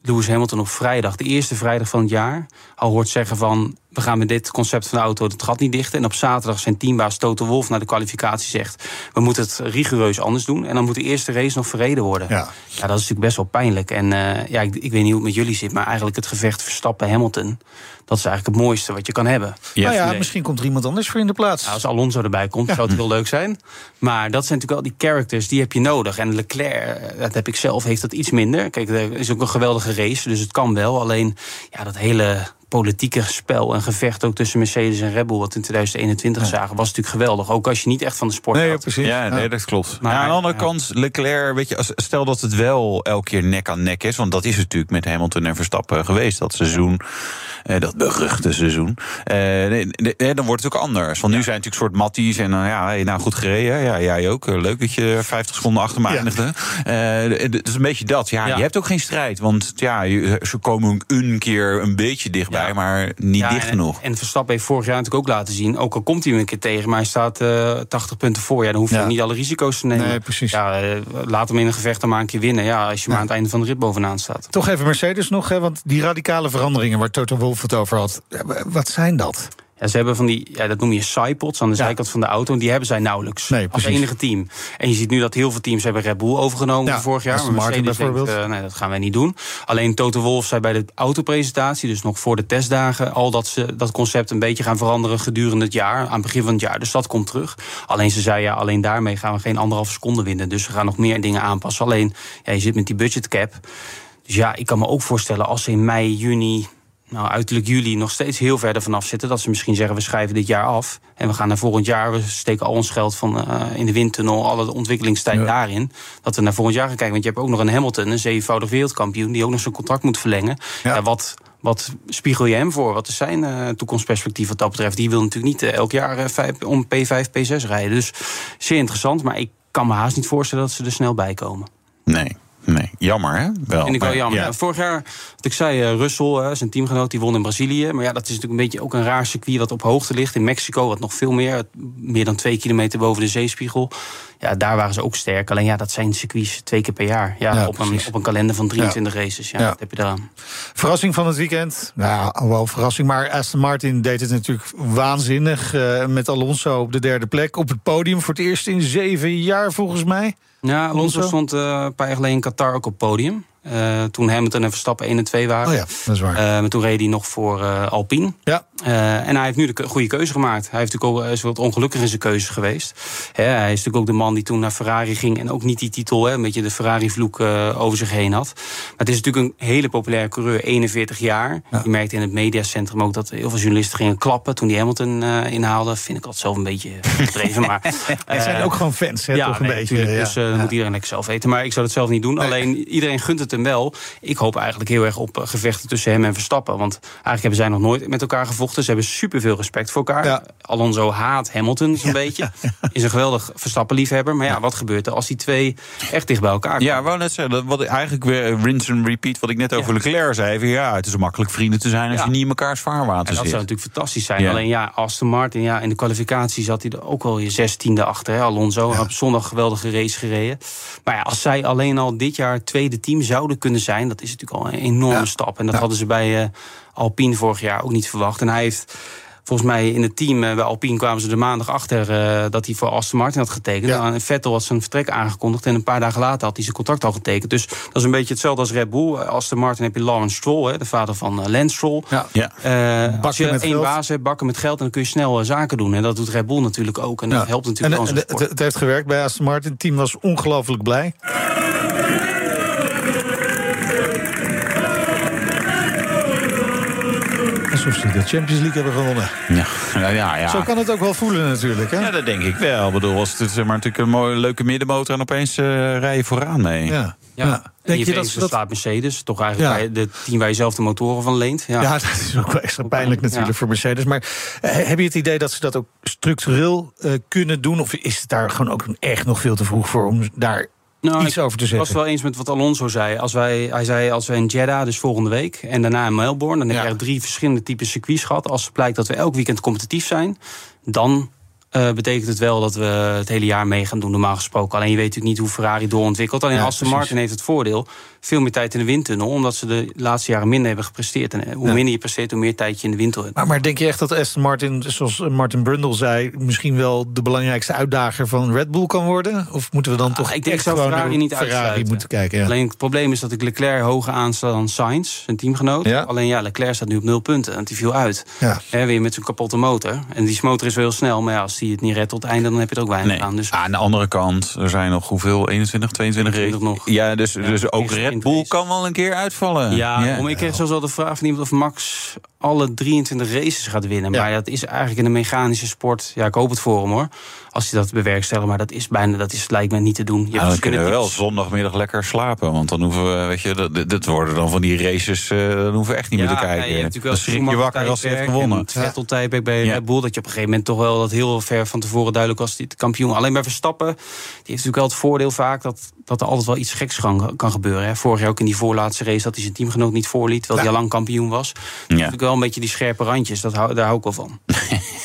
Lewis Hamilton op vrijdag, de eerste vrijdag van het jaar, al hoort zeggen van we gaan met dit concept van de auto het gat niet dichten. En op zaterdag zijn teambaas Toto Wolf naar de kwalificatie zegt we moeten het rigoureus anders doen. En dan moet de eerste race nog verreden worden. Ja. Ja, dat is natuurlijk best wel pijnlijk. En eh, ja, ik, ik weet niet hoe het met jullie zit, maar eigenlijk het gevecht Verstappen-Hamilton, dat is eigenlijk het mooiste wat je kan hebben. nou ja, misschien komt er iemand anders voor in de plaats. Nou, als Alonso erbij komt, zou het heel leuk zijn. Maar dat zijn natuurlijk wel die characters, die heb je nodig. En Leclerc, eh, dat heb ik zelf, heeft dat iets minder. Kijk, er is ook een geweldige race, dus het kan wel. Alleen, ja, dat hele politieke spel en gevecht ook tussen Mercedes en Red Bull... wat we in 2021 zagen, was natuurlijk geweldig. Ook als je niet echt van de sport nee, ja, precies. Ja, nee, dat klopt. Maar- aan de andere ja. kant, Leclerc, weet je, als, stel dat het wel elke keer nek aan nek is, want dat is het natuurlijk met Hamilton en Verstappen geweest, dat seizoen, eh, dat beruchte seizoen. Eh, nee, nee, nee, dan wordt het ook anders. Want nu zijn het natuurlijk soort matties en dan ja, hey, nou goed gereden. Ja, jij ook. Eh, Leuk dat je 50 seconden achter me Ja. eindigde. Eh, het is een beetje dat. Ja, Ja. je hebt ook geen strijd, want ja, ze komen een keer een beetje dichtbij, Ja. maar niet Ja, dicht en- genoeg. En Verstappen heeft vorig jaar natuurlijk ook laten zien... ook al komt hij hem een keer tegen, maar hij staat eh 80 punten voor... Ja, dan hoef je Ja. niet alle risico's te nemen. Nee, precies. Ja, eh, laat hem in een gevecht dan maar een keer winnen. Ja, als je maar aan het einde van de rit bovenaan staat. Toch even Mercedes nog, hè, want die radicale veranderingen waar Toto Wolff het over had, wat zijn dat? Ja, ze hebben van die, ja, dat noem je sidepods aan de Ja. zijkant van de auto. En die hebben zij nauwelijks. Nee, als enige team. En je ziet nu dat heel veel teams hebben Red Bull overgenomen Ja, vorig jaar. Maar Martin Mercedes denkt, bijvoorbeeld. eh, nee, dat gaan wij niet doen. Alleen Toto Wolff zei bij de autopresentatie, dus nog voor de testdagen, al dat ze dat concept een beetje gaan veranderen gedurende het jaar, aan het begin van het jaar. Dus dat komt terug. Alleen ze zei ja, alleen daarmee gaan we geen anderhalve seconde winnen. Dus ze gaan nog meer dingen aanpassen. Alleen, ja, je zit met die budget cap. Dus ja, ik kan me ook voorstellen als ze in mei, juni, nou, uiterlijk juli nog steeds heel verder vanaf zitten. Dat ze misschien zeggen, we schrijven dit jaar af. En we gaan naar volgend jaar, we steken al ons geld van, eh, in de windtunnel, alle ontwikkelingstijd daarin. Dat we naar volgend jaar gaan kijken. Want je hebt ook nog een Hamilton, een zevenvoudig wereldkampioen, die ook nog zijn contract moet verlengen. Ja. Ja. wat, wat spiegel je hem voor? Wat is zijn eh, toekomstperspectief wat dat betreft? Die wil natuurlijk niet eh, elk jaar vijf- om P5, P6 rijden. Dus zeer interessant, maar ik kan me haast niet voorstellen dat ze er snel bij komen. Nee, nee. Jammer, hè? Wel. Vind ik wel jammer. ja. Ja, Vorig jaar, wat ik zei, eh, Russell, eh, zijn teamgenoot, die won in Brazilië. Maar ja, dat is natuurlijk een beetje ook een raar circuit wat op hoogte ligt. In Mexico, wat nog veel meer, meer dan twee kilometer boven de zeespiegel. Ja, daar waren ze ook sterk. Alleen ja, dat zijn circuits twee keer per jaar. Ja, Ja, op, een, op een kalender van 23 races. Ja, wat heb je eraan? Verrassing van het weekend. Nou, wel verrassing. Maar Aston Martin deed het natuurlijk waanzinnig. eh, met Alonso op de derde plek. Op het podium voor het eerst in zeven jaar volgens mij. Ja, Alonso stond eh, een paar jaar geleden in Qatar ook op podium. Eh, toen Hamilton en Verstappen 1 en 2 waren. Oh ja, dat is waar. Eh, maar toen reed hij nog voor eh, Alpine. ja, en hij heeft nu de goede keuze gemaakt. Hij heeft natuurlijk ook, is wat ongelukkig in zijn keuze geweest. Hè, hij is natuurlijk ook de man die toen naar Ferrari ging... en ook niet die titel, hè, een beetje de Ferrari-vloek over zich heen had. Maar het is natuurlijk een hele populaire coureur, 41 jaar. Je merkte in het mediacentrum ook dat heel veel journalisten gingen klappen... toen die Hamilton inhaalde. Vind ik altijd zelf een beetje gedreven. maar, er zijn ook gewoon fans, hè, toch een nee, beetje. ja. Dus dan moet iedereen lekker zelf weten. Maar ik zou het zelf niet doen. Alleen iedereen gunt het hem wel. Ik hoop eigenlijk heel erg op eh, gevechten tussen hem en Verstappen. Want eigenlijk hebben zij nog nooit met elkaar gevochten. Ze hebben superveel respect voor elkaar. Ja. Alonso haat Hamilton zo'n beetje. Is een geweldig Verstappen-liefhebber. Maar ja, wat gebeurt er als die twee echt dicht bij elkaar komen? Ja, wou net zeggen, dat wat eigenlijk weer eh, rinse and repeat wat ik net over. Leclerc zei. Ja, het is makkelijk vrienden te zijn als je niet in mekaars vaarwater En dat zit. zou natuurlijk fantastisch zijn. Alleen ja, Aston Martin, ja, in de kwalificatie zat hij er ook wel je zestiende achter. Hè, Alonso op zondag geweldige race gereden. Maar ja, als zij alleen al dit jaar tweede team zouden kunnen zijn... dat is natuurlijk al een enorme stap. En dat hadden ze bij eh, Alpine vorig jaar ook niet verwacht. En hij heeft... Volgens mij in het team eh, bij Alpine kwamen ze de maandag achter eh, dat hij voor Aston Martin had getekend. Ja. En Vettel had zijn vertrek aangekondigd en een paar dagen later had hij zijn contract al getekend. Dus dat is een beetje hetzelfde als Red Bull. Aston Martin heb je Lawrence Stroll, hè, de vader van eh, Lance Stroll. Ja. Ja. Eh, als je met één geld. baas hebt, bakken met geld, dan kun je snel zaken doen. En dat doet Red Bull natuurlijk ook. En dat helpt En, natuurlijk en het heeft gewerkt bij Aston Martin. Het team was ongelooflijk blij. Ze de Champions League hebben gewonnen. Ja, ja, ja. ja. Zo kan het ook wel voelen natuurlijk. Hè? Ja, dat denk ik wel. Ik bedoel, als het zeg maar, natuurlijk een mooie, leuke middenmotor en opeens eh rij je vooraan mee. Ja. Ja. Ja. Denk je dat ze dat... slaat Mercedes, toch eigenlijk Ja. bij de team waar je zelf de motoren van leent. Ja. Ja, dat is ook wel extra pijnlijk natuurlijk Ja. voor Mercedes. Maar eh, heb je het idee dat ze dat ook structureel eh, kunnen doen? Of is het daar gewoon ook echt nog veel te vroeg voor om daar Nou, iets ik over te was het zeggen? wel eens met wat Alonso zei. Als wij, hij zei, als we in Jeddah, dus volgende week, en daarna in Melbourne... dan heb Ja. je echt drie verschillende typen circuits gehad. Als het blijkt dat we elk weekend competitief zijn, dan eh, betekent het wel dat we het hele jaar mee gaan doen, normaal gesproken. Alleen je weet natuurlijk niet hoe Ferrari doorontwikkelt. Alleen Ja, Aston precies. Martin heeft het voordeel, veel meer tijd in de windtunnel, omdat ze de laatste jaren minder hebben gepresteerd. En eh, hoe Ja. minder je presteert, hoe meer tijd je in de windtunnel hebt. Maar, maar denk je echt dat Aston Martin, zoals Martin Brundle zei... misschien wel de belangrijkste uitdager van Red Bull kan worden? Of moeten we dan toch Ah, ik denk echt gewoon Ferrari niet Ferrari uitsluiten. moeten kijken? Ja. Alleen het probleem is dat ik Leclerc hoger aansta dan Sainz, zijn teamgenoot. Alleen ja, Leclerc staat nu op nul punten, want die viel uit. Ja. Weer met zijn kapotte motor. En die motor is wel heel snel, maar ja, als die het niet redt tot het einde, dan heb je er ook weinig Nee. aan. Dus Aan de andere kant, er zijn nog hoeveel? 21, 22 22 races? nog. Ja, dus, dus ook Red Bull kan wel een keer uitvallen. Ja, Om, ik kreeg zelfs wel de vraag van iemand of Max alle 23 races gaat winnen. Maar ja, dat is eigenlijk in een mechanische sport. Ja, ik hoop het voor hem hoor. Als hij dat bewerkstelligt. Maar dat is bijna, dat is, lijkt mij niet te doen. Je Nou, dan kunnen we wel zondagmiddag lekker slapen. Want dan hoeven we, weet je, dat, dat worden dan van die races, eh dan hoeven we echt niet meer te Ja, kijken. nee, je dan natuurlijk wel schrik je wakker als hij heeft gewonnen. en Het Vettel-tijdperk bij Ja. Red Bull. Dat je op een gegeven moment toch wel dat heel ver van tevoren duidelijk was. Die het kampioen. Alleen bij Verstappen, die heeft natuurlijk wel het voordeel vaak dat, dat er altijd wel iets geks kan, kan gebeuren. Hè. Vorig jaar ook in die voorlaatste race dat hij zijn teamgenoot niet voorliet. Terwijl hij al lang kampioen was. Dat is natuurlijk wel een beetje die scherpe randjes. Dat hou, daar hou ik wel van.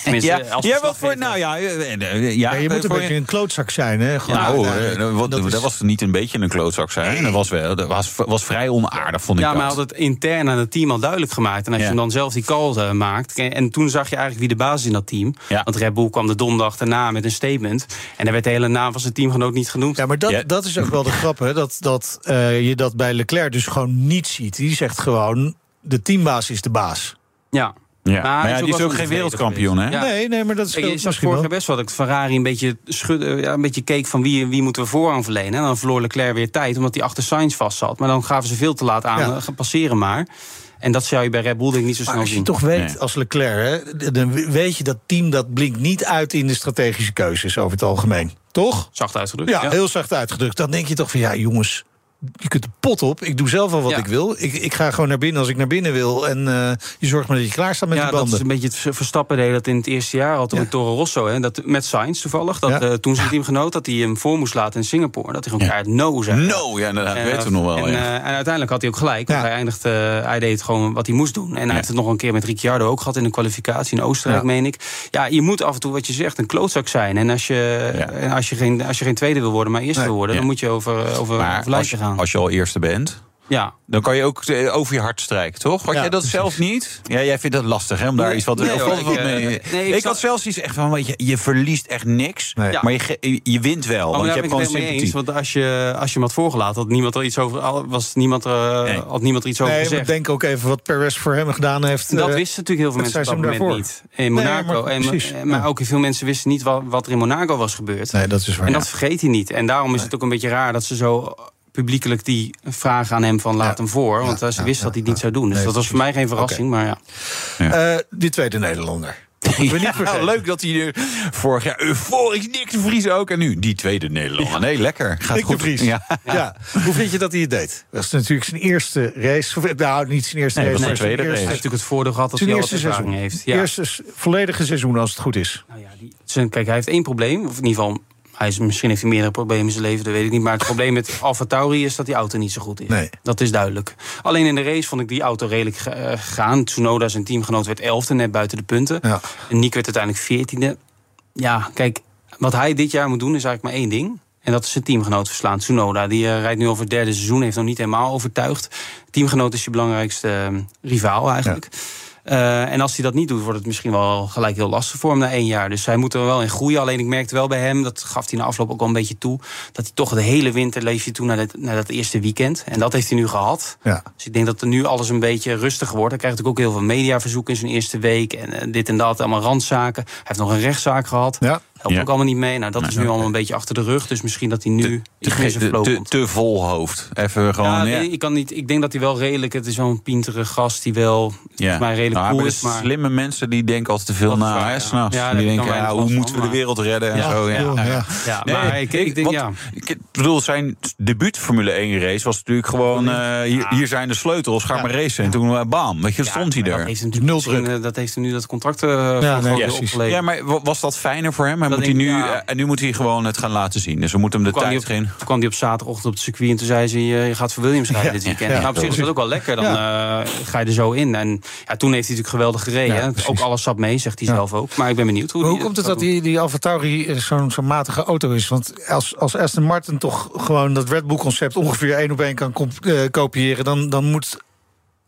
Tenminste, Ja, als ja, wat voor, nou ja, eh, eh, ja, Ja, je moet een beetje een klootzak zijn, hè? Gewoon, Ja, oh, ja, eh, dat, wat- dat was niet een beetje een klootzak zijn. Dat was, wel, dat was, was vrij onaardig, vond ik Ja, dat. maar hij had het intern aan het team al duidelijk gemaakt. En als Ja. je hem dan zelf die call eh, maakt. En toen zag je eigenlijk wie de basis in dat team. Want Red Bull kwam de donderdag daarna met een statement. En daar werd de hele naam van zijn teamgenoot niet genoemd. Ja, maar dat, dat is ook wel de grap, hè? Dat, dat eh, je dat bij Leclerc dus gewoon niet ziet. Die zegt gewoon, de teambaas is de baas. Ja. Ja. Maar ja, die is ook geen wereldkampioen, hè? Nee, nee, maar dat is je zag misschien vorig jaar best wel dat Ferrari een beetje, schudde, ja, een beetje keek van wie, wie moeten we voorrang verlenen. En dan verloor Leclerc weer tijd, omdat hij achter Sainz vast zat. Maar dan gaven ze veel te laat aan, Ja. eh, gaan passeren maar. En dat zou je bij Red Bull denk ik niet zo Maar snel als je zien. toch weet, als Leclerc, hè, dan weet je dat team dat blinkt niet uit in de strategische keuzes over het algemeen. Toch? Zacht uitgedrukt. Ja, heel zacht uitgedrukt. Dan denk je toch van ja, jongens. Je kunt de pot op. Ik doe zelf al wat Ja. ik wil. Ik, ik ga gewoon naar binnen als ik naar binnen wil. En eh, je zorgt maar dat je klaar staat met ja, die dat banden. is een beetje het ver- Verstappen deed dat in het eerste jaar al toen Toro Rosso. Hè, dat, met Sainz toevallig. Dat, Ja. eh, toen zijn teamgenoot dat hij hem voor moest laten in Singapore. Dat hij gewoon keihard no zei. No, ja, inderdaad, En, weten we nog wel. En, ja. eh, en uiteindelijk had hij ook gelijk. Want hij, eindigde, hij deed gewoon wat hij moest doen. En hij heeft het nog een keer met Ricciardo ook gehad in de kwalificatie in Oostenrijk, Ja. meen ik. Ja, je moet af en toe, wat je zegt, een klootzak zijn. En als je, en als je, geen, als je geen tweede wil worden, maar eerste Nee. wil worden, Ja. dan moet je over, over, maar over lijstje gaan. Als je al eerste bent, Ja. dan kan je ook eh, over je hart strijken, toch? Had Ja, jij dat precies. zelf niet? Ja, jij vindt dat lastig, hè? Om daar Nee, iets wat, nee, hoor, wat- ik, eh, mee- nee, ik, ik had zelfs iets echt van, weet je, je verliest echt niks. Nee. Ja. Maar je, je wint wel, Oh, want je hebt gewoon ik sympathie. eens. Want als je, als je hem had voorgelaten, had niemand er iets over, was niemand, er, Nee. had niemand er iets over gezegd. denk ook even wat Perez voor hem gedaan heeft. Dat wisten natuurlijk heel veel mensen op dat moment daarvoor. niet. In Nee, Monaco. maar precies, maar ook veel mensen wisten niet wat, wat er in Monaco was gebeurd. Nee, dat is waar. en dat vergeet hij niet. En daarom is het ook een beetje raar dat ze zo publiekelijk die vragen aan hem van laat hem voor. Want eh, ze wisten dat hij het niet zou doen. Dus Nee, dat was voor mij geen verrassing. Maar ja. Eh, die tweede Nederlander. Ja, vergeten. leuk dat hij er vorig jaar euforisch Nick de Vries ook. En nu die tweede Nederlander. Nee, lekker. Gaat Nick de goed. Vries. Ja. Ja. Hoe vind je dat hij het deed? Dat is natuurlijk zijn eerste race. Of, Nou, niet zijn eerste Nee, race. was zijn tweede eerste- Hij heeft natuurlijk het voordeel gehad dat Zijn hij al eerste seizoen. heeft. Ja. Eerste volledige seizoen als het goed is. Nou ja, die, zijn- kijk, hij heeft één probleem. Of in ieder geval, hij is, misschien heeft hij meerdere problemen in zijn leven, dat weet ik niet. Maar het probleem met Alfa Tauri is dat die auto niet zo goed is. Nee. Dat is duidelijk. Alleen in de race vond ik die auto redelijk ge- eh, gegaan. Tsunoda, zijn teamgenoot, werd elfde, net buiten de punten. Ja. En Nick werd uiteindelijk veertiende. Ja, kijk, wat hij dit jaar moet doen is eigenlijk maar één ding. En dat is zijn teamgenoot verslaan. Tsunoda, die eh, rijdt nu over het derde seizoen, heeft nog niet helemaal overtuigd. Teamgenoot is je belangrijkste eh, rivaal eigenlijk. Eh, en als hij dat niet doet, wordt het misschien wel gelijk heel lastig voor hem na één jaar. Dus hij moet er wel in groeien. Alleen ik merkte wel bij hem, dat gaf hij na afloop ook wel een beetje toe... dat hij toch de hele winter leefde toe naar, dat- naar dat eerste weekend. En dat heeft hij nu gehad. Ja. Dus ik denk dat er nu alles een beetje rustiger wordt. Hij krijgt natuurlijk ook heel veel mediaverzoeken in zijn eerste week. En eh, dit en dat, allemaal randzaken. Hij heeft nog een rechtszaak gehad. Ja. Helpt Ja. ook allemaal niet mee. Nou, dat is nu allemaal een beetje achter de rug. Dus misschien dat hij nu Te, flow te, te vol hoofd. Even gewoon. Ja, Ja, nee, ik, kan niet, ik denk dat hij wel redelijk... Het is wel een pintere gast die wel Ja. volgens mij redelijk Nou, cool maar is. Maar slimme mensen die denken altijd te veel na. waar, hè, ja. s'nachts. Ja, die denken, ja, hoe moeten we de wereld redden en Ja, zo. Ja. Ja. ja. ja, maar ik, ik denk ja. Ik bedoel, zijn debuut Formule 1 race was natuurlijk gewoon... eh, hier, hier zijn de sleutels, ga maar racen. En toen, eh, bam, weet je, Ja, stond hij er. Dat heeft, eh, dat heeft nu dat contract eh, voor nee. Ja, maar wa- was dat fijner voor hem? Hij moet hij nu, ja. eh, en nu moet hij gewoon het gaan laten zien. Dus we moeten hem de tijd hij op, geven. toen kwam hij op zaterdagochtend op het circuit en toen zei ze... je, je gaat voor Williams rijden dit weekend. ja, nou, op zich is dat ook wel lekker. Dan eh, ga je er zo in. En ja, toen heeft hij natuurlijk geweldig gereden. Ook alles zat mee, zegt hij Ja. zelf ook. Maar ik ben benieuwd hoe, Maar hoe komt het dat die, die Alfa Tauri eh, zo'n zo'n matige auto is? Want als, als Aston Martin toch gewoon dat Red Bull-concept ongeveer één op één kan eh, kopiëren, dan, dan moet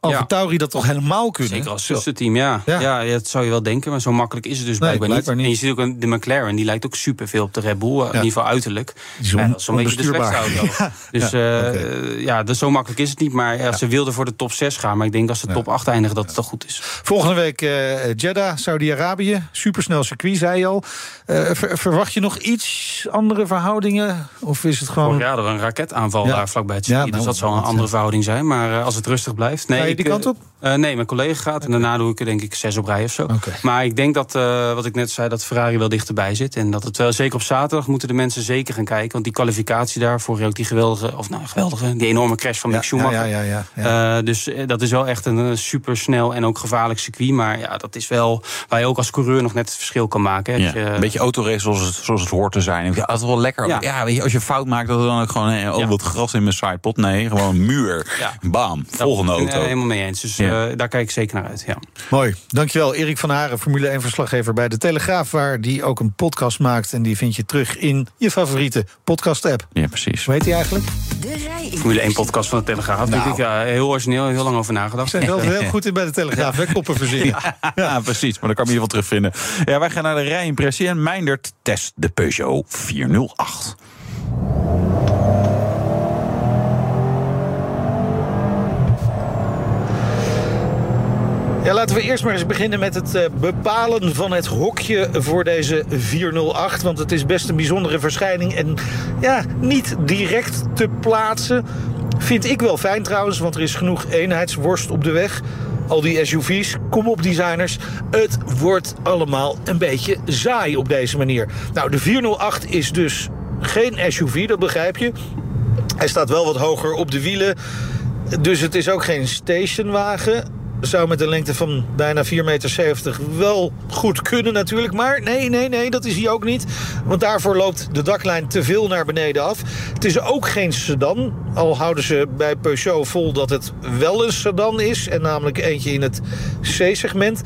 Alfa Ja. Tauri dat toch helemaal kunnen? Zeker als zusterteam, ja. Ja. ja. ja. dat zou je wel denken, maar zo makkelijk is het dus Nee, blijkbaar, niet. niet. En je ziet ook de McLaren, die lijkt ook superveel op de Red Bull, eh, in ieder geval uiterlijk. Ja, is zo'n beetje de onbestuurbaar. slechtste auto. Ja. Dus Ja, eh, ja, dus zo makkelijk is het niet. Maar ja, ze wilden voor de top 6 gaan. Maar ik denk als ze top 8 eindigen, dat het toch goed is. Volgende week eh Jeddah, Saudi-Arabië. Supersnel circuit, zei je al. Eh, ver- verwacht je nog iets andere verhoudingen? Of is het gewoon... Hadden we een raketaanval Ja. daar vlakbij het Ja, circuit. nou, dus dat zal een andere ja. verhouding zijn. Maar eh, als het rustig blijft... Nee, die eh, kant op? eh, nee, mijn collega gaat. En daarna doe ik er denk ik zes op rij of zo. Maar ik denk dat, eh, wat ik net zei, dat Ferrari wel dichterbij zit. En dat het wel, zeker op zaterdag, moeten de mensen zeker gaan kijken. Want die kwalificatie daar, vorig jaar ook die geweldige... Of nou, geweldige, die enorme crash van Ja, Mick Schumacher. ja, ja, ja, ja. Eh, dus dat is wel echt een super snel en ook gevaarlijk circuit. Maar ja, dat is wel waar je ook als coureur nog net het verschil kan maken. hè. Een beetje autorace zoals het, zoals het hoort te zijn. Ja, dat is wel lekker. Ja. Ja. weet je, als je fout maakt, dat dan ook gewoon... eh, Oh, Ja. wat gras in mijn sidepot. Nee, gewoon een muur. Ja. Bam, volgende Ja, auto. Helemaal mee eens. Dus Ja. eh, daar kijk ik zeker naar uit. Ja. Mooi. Dankjewel, Erik van Haren, Formule 1-verslaggever bij De Telegraaf... waar die ook een podcast maakt. En die vind je terug in je favoriete podcast-app. Ja, precies. Hoe heet die eigenlijk? De rij Formule 1 podcast van de Telegraaf. Nou. Denk ik, ja, heel origineel, heel lang over nagedacht. Zijn wel heel goed in bij De Telegraaf, hè? Koppen verzinnen. Ja, precies. Maar dat kan je in ieder geval terugvinden. Ja, wij gaan naar de rijimpressie en Meindert test de Peugeot 408. Ja, laten we eerst maar eens beginnen met het eh, bepalen van het hokje voor deze 408. Want het is best een bijzondere verschijning. En ja, niet direct te plaatsen. Vind ik wel fijn trouwens, want er is genoeg eenheidsworst op de weg. Al die SUV's, kom op designers. Het wordt allemaal een beetje saai op deze manier. Nou, de 408 is dus geen SUV, dat begrijp je. Hij staat wel wat hoger op de wielen. Dus het is ook geen stationwagen. Zou met een lengte van bijna 4,70 meter wel goed kunnen natuurlijk. Maar nee, nee, nee, dat is hij ook niet. Want daarvoor loopt de daklijn te veel naar beneden af. Het is ook geen sedan. Al houden ze bij Peugeot vol dat het wel een sedan is. En namelijk eentje in het C-segment.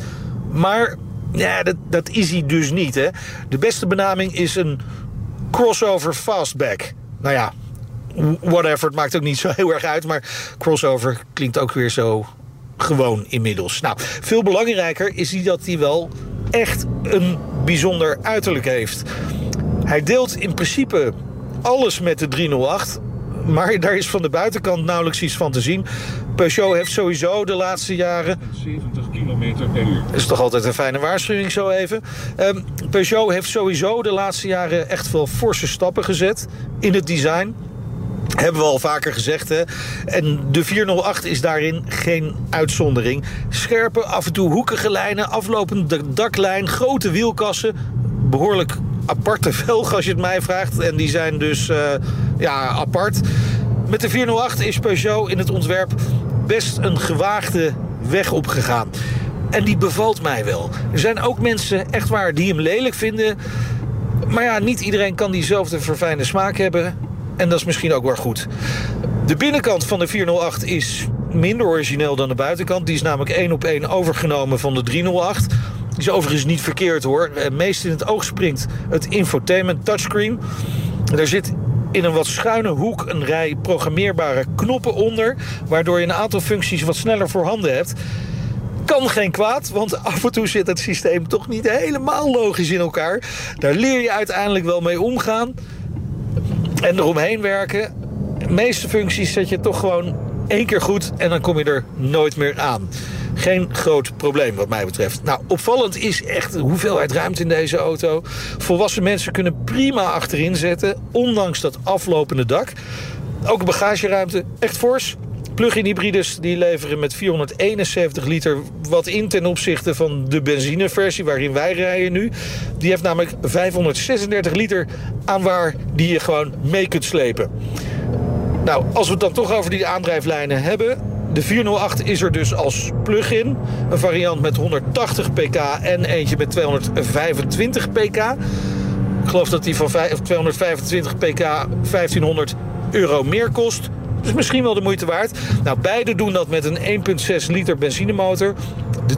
Maar ja, dat, dat is hij dus niet. Hè. De beste benaming is een crossover fastback. Nou ja, whatever, het maakt ook niet zo heel erg uit. Maar crossover klinkt ook weer zo gewoon inmiddels. Nou, veel belangrijker is hij dat hij wel echt een bijzonder uiterlijk heeft. Hij deelt in principe alles met de 308. Maar daar is van de buitenkant nauwelijks iets van te zien. Peugeot heeft sowieso de laatste jaren 70 km per uur. dat is toch altijd een fijne waarschuwing zo even. Ehm, Peugeot heeft sowieso de laatste jaren echt wel forse stappen gezet in het design. Hebben we al vaker gezegd. Hè? En de 408 is daarin geen uitzondering. Scherpe, af en toe hoekige lijnen, aflopende daklijn, grote wielkassen. Behoorlijk aparte velgen als je het mij vraagt. En die zijn dus eh, ja, apart. Met de 408 is Peugeot in het ontwerp best een gewaagde weg opgegaan. En die bevalt mij wel. Er zijn ook mensen, echt waar, die hem lelijk vinden. Maar ja, niet iedereen kan diezelfde verfijnde smaak hebben. En dat is misschien ook wel goed. De binnenkant van de 408 is minder origineel dan de buitenkant. Die is namelijk één op één overgenomen van de 308. Die is overigens niet verkeerd hoor. Het meest in het oog springt het infotainment touchscreen. Daar zit in een wat schuine hoek een rij programmeerbare knoppen onder. Waardoor je een aantal functies wat sneller voorhanden hebt. Kan geen kwaad, want af en toe zit het systeem toch niet helemaal logisch in elkaar. Daar leer je uiteindelijk wel mee omgaan en eromheen werken. De meeste functies zet je toch gewoon één keer goed en dan kom je er nooit meer aan. Geen groot probleem wat mij betreft. Nou, opvallend is echt de hoeveelheid ruimte in deze auto. Volwassen mensen kunnen prima achterin zetten, ondanks dat aflopende dak. Ook bagageruimte, echt fors. Plug-in hybrides die leveren met 471 liter wat in ten opzichte van de benzineversie waarin wij rijden nu. Die heeft namelijk 536 liter aan waar die je gewoon mee kunt slepen. Nou, als we het dan toch over die aandrijflijnen hebben. De 408 is er dus als plug-in. Een variant met 180 pk en eentje met 225 pk. Ik geloof dat die van vijf- 225 pk 1500 euro meer kost. Dus misschien wel de moeite waard. Nou, beide doen dat met een 1,6 liter benzinemotor. De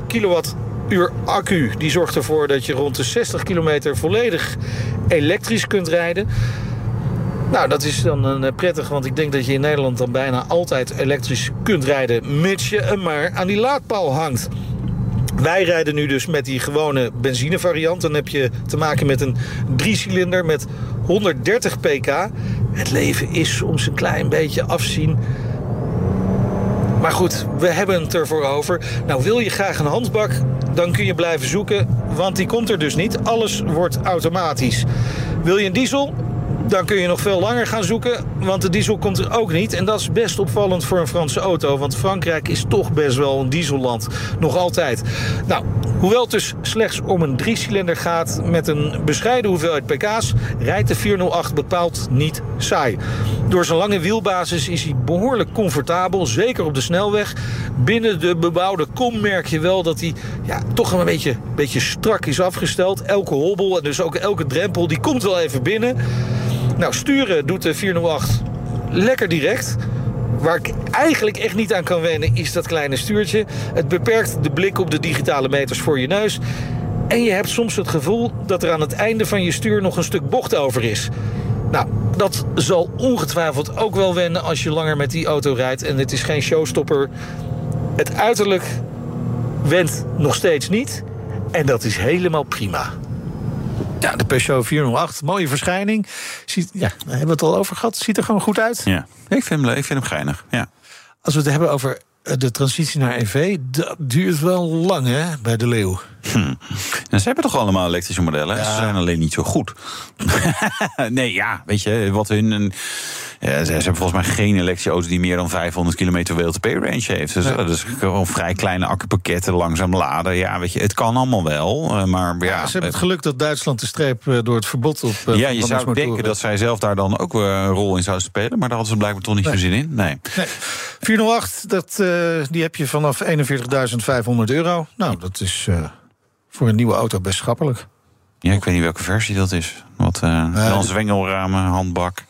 12,4 kilowattuur accu die zorgt ervoor dat je rond de 60 kilometer volledig elektrisch kunt rijden. Nou, dat is dan een eh, prettig, want ik denk dat je in Nederland dan bijna altijd elektrisch kunt rijden, mits je hem maar aan die laadpaal hangt. Wij rijden nu dus met die gewone benzinevariant. Dan heb je te maken met een driecilinder met 130 pk. Het leven is soms een klein beetje afzien. Maar goed, we hebben het ervoor over. Nou, wil je graag een handbak, dan kun je blijven zoeken, want die komt er dus niet. Alles wordt automatisch. Wil je een diesel? Dan kun je nog veel langer gaan zoeken, want de diesel komt er ook niet. En dat is best opvallend voor een Franse auto, want Frankrijk is toch best wel een dieselland. Nog altijd. Nou, hoewel het dus slechts om een driecilinder gaat met een bescheiden hoeveelheid pk's, rijdt de 408 bepaald niet saai. Door zijn lange wielbasis is hij behoorlijk comfortabel, zeker op de snelweg. Binnen de bebouwde kom merk je wel dat hij ja, toch een beetje, beetje strak is afgesteld. Elke hobbel en dus ook elke drempel, die komt wel even binnen. Nou, sturen doet de 408 lekker direct. Waar ik eigenlijk echt niet aan kan wennen is dat kleine stuurtje. Het beperkt de blik op de digitale meters voor je neus. En je hebt soms het gevoel dat er aan het einde van je stuur nog een stuk bocht over is. Nou, dat zal ongetwijfeld ook wel wennen als je langer met die auto rijdt. En het is geen showstopper. Het uiterlijk wendt nog steeds niet. En dat is helemaal prima. Ja, de Peugeot 408, mooie verschijning. Ziet, ja, daar hebben we het al over gehad. Ziet er gewoon goed uit. Ja, ik vind hem, ik vind hem geinig. Ja. Als we het hebben over eh, de transitie naar EV, dat duurt wel lang hè, bij de Leeuw. Hm. Nou, ze hebben toch allemaal elektrische modellen? Ze zijn alleen niet zo goed. nee, ja, weet je, wat hun... Een, ja, ze hebben volgens mij geen elektrische auto die meer dan 500 kilometer WLTP-range heeft. Dus dat is gewoon vrij kleine accupakketten, langzaam laden. Ja, weet je, het kan allemaal wel. eh, Maar ja, Ja, ze hebben het geluk dat Duitsland de streep eh, door het verbod op. eh, ja, je zou denken dat zij zelf daar dan ook eh, een rol in zouden spelen. Maar daar hadden ze blijkbaar toch niet Nee. zo zin in. Nee. Nee. 408, dat, eh, die heb je vanaf 41.500 euro. Nou, dat is eh, voor een nieuwe auto best schappelijk. Ja, ik weet niet welke versie dat is. Wat eh zwengelramen, handbak,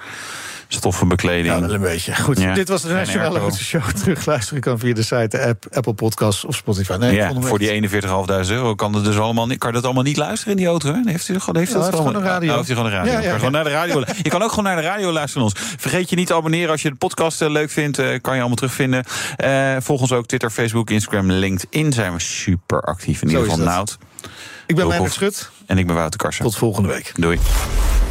stoffenbekleding. Ja, een beetje. Goed, Ja. dit was de Nationale airco. Autoshow. Terugluisteren kan via de site, de app, Apple Podcasts of Spotify. Nee, ja, voor die 41.500 euro kan, het dus allemaal niet, kan dat allemaal niet luisteren in die auto. Hè? Heeft u, heeft u Ja, dat hij heeft gewoon een radio. Oh, heeft hij gewoon een radio. Ja, ja, Kan je gewoon naar de radio. Je kan ook gewoon naar de radio luisteren naar ons. Vergeet je niet te abonneren als je de podcast eh, leuk vindt. eh, kan je allemaal terugvinden. Eh volg ons ook Twitter, Facebook, Instagram, LinkedIn. Zijn we super actief. In ieder geval. Nout. Ik ben. Meijnerd Schut. En ik ben Wouter Karsen. Tot volgende week. Doei.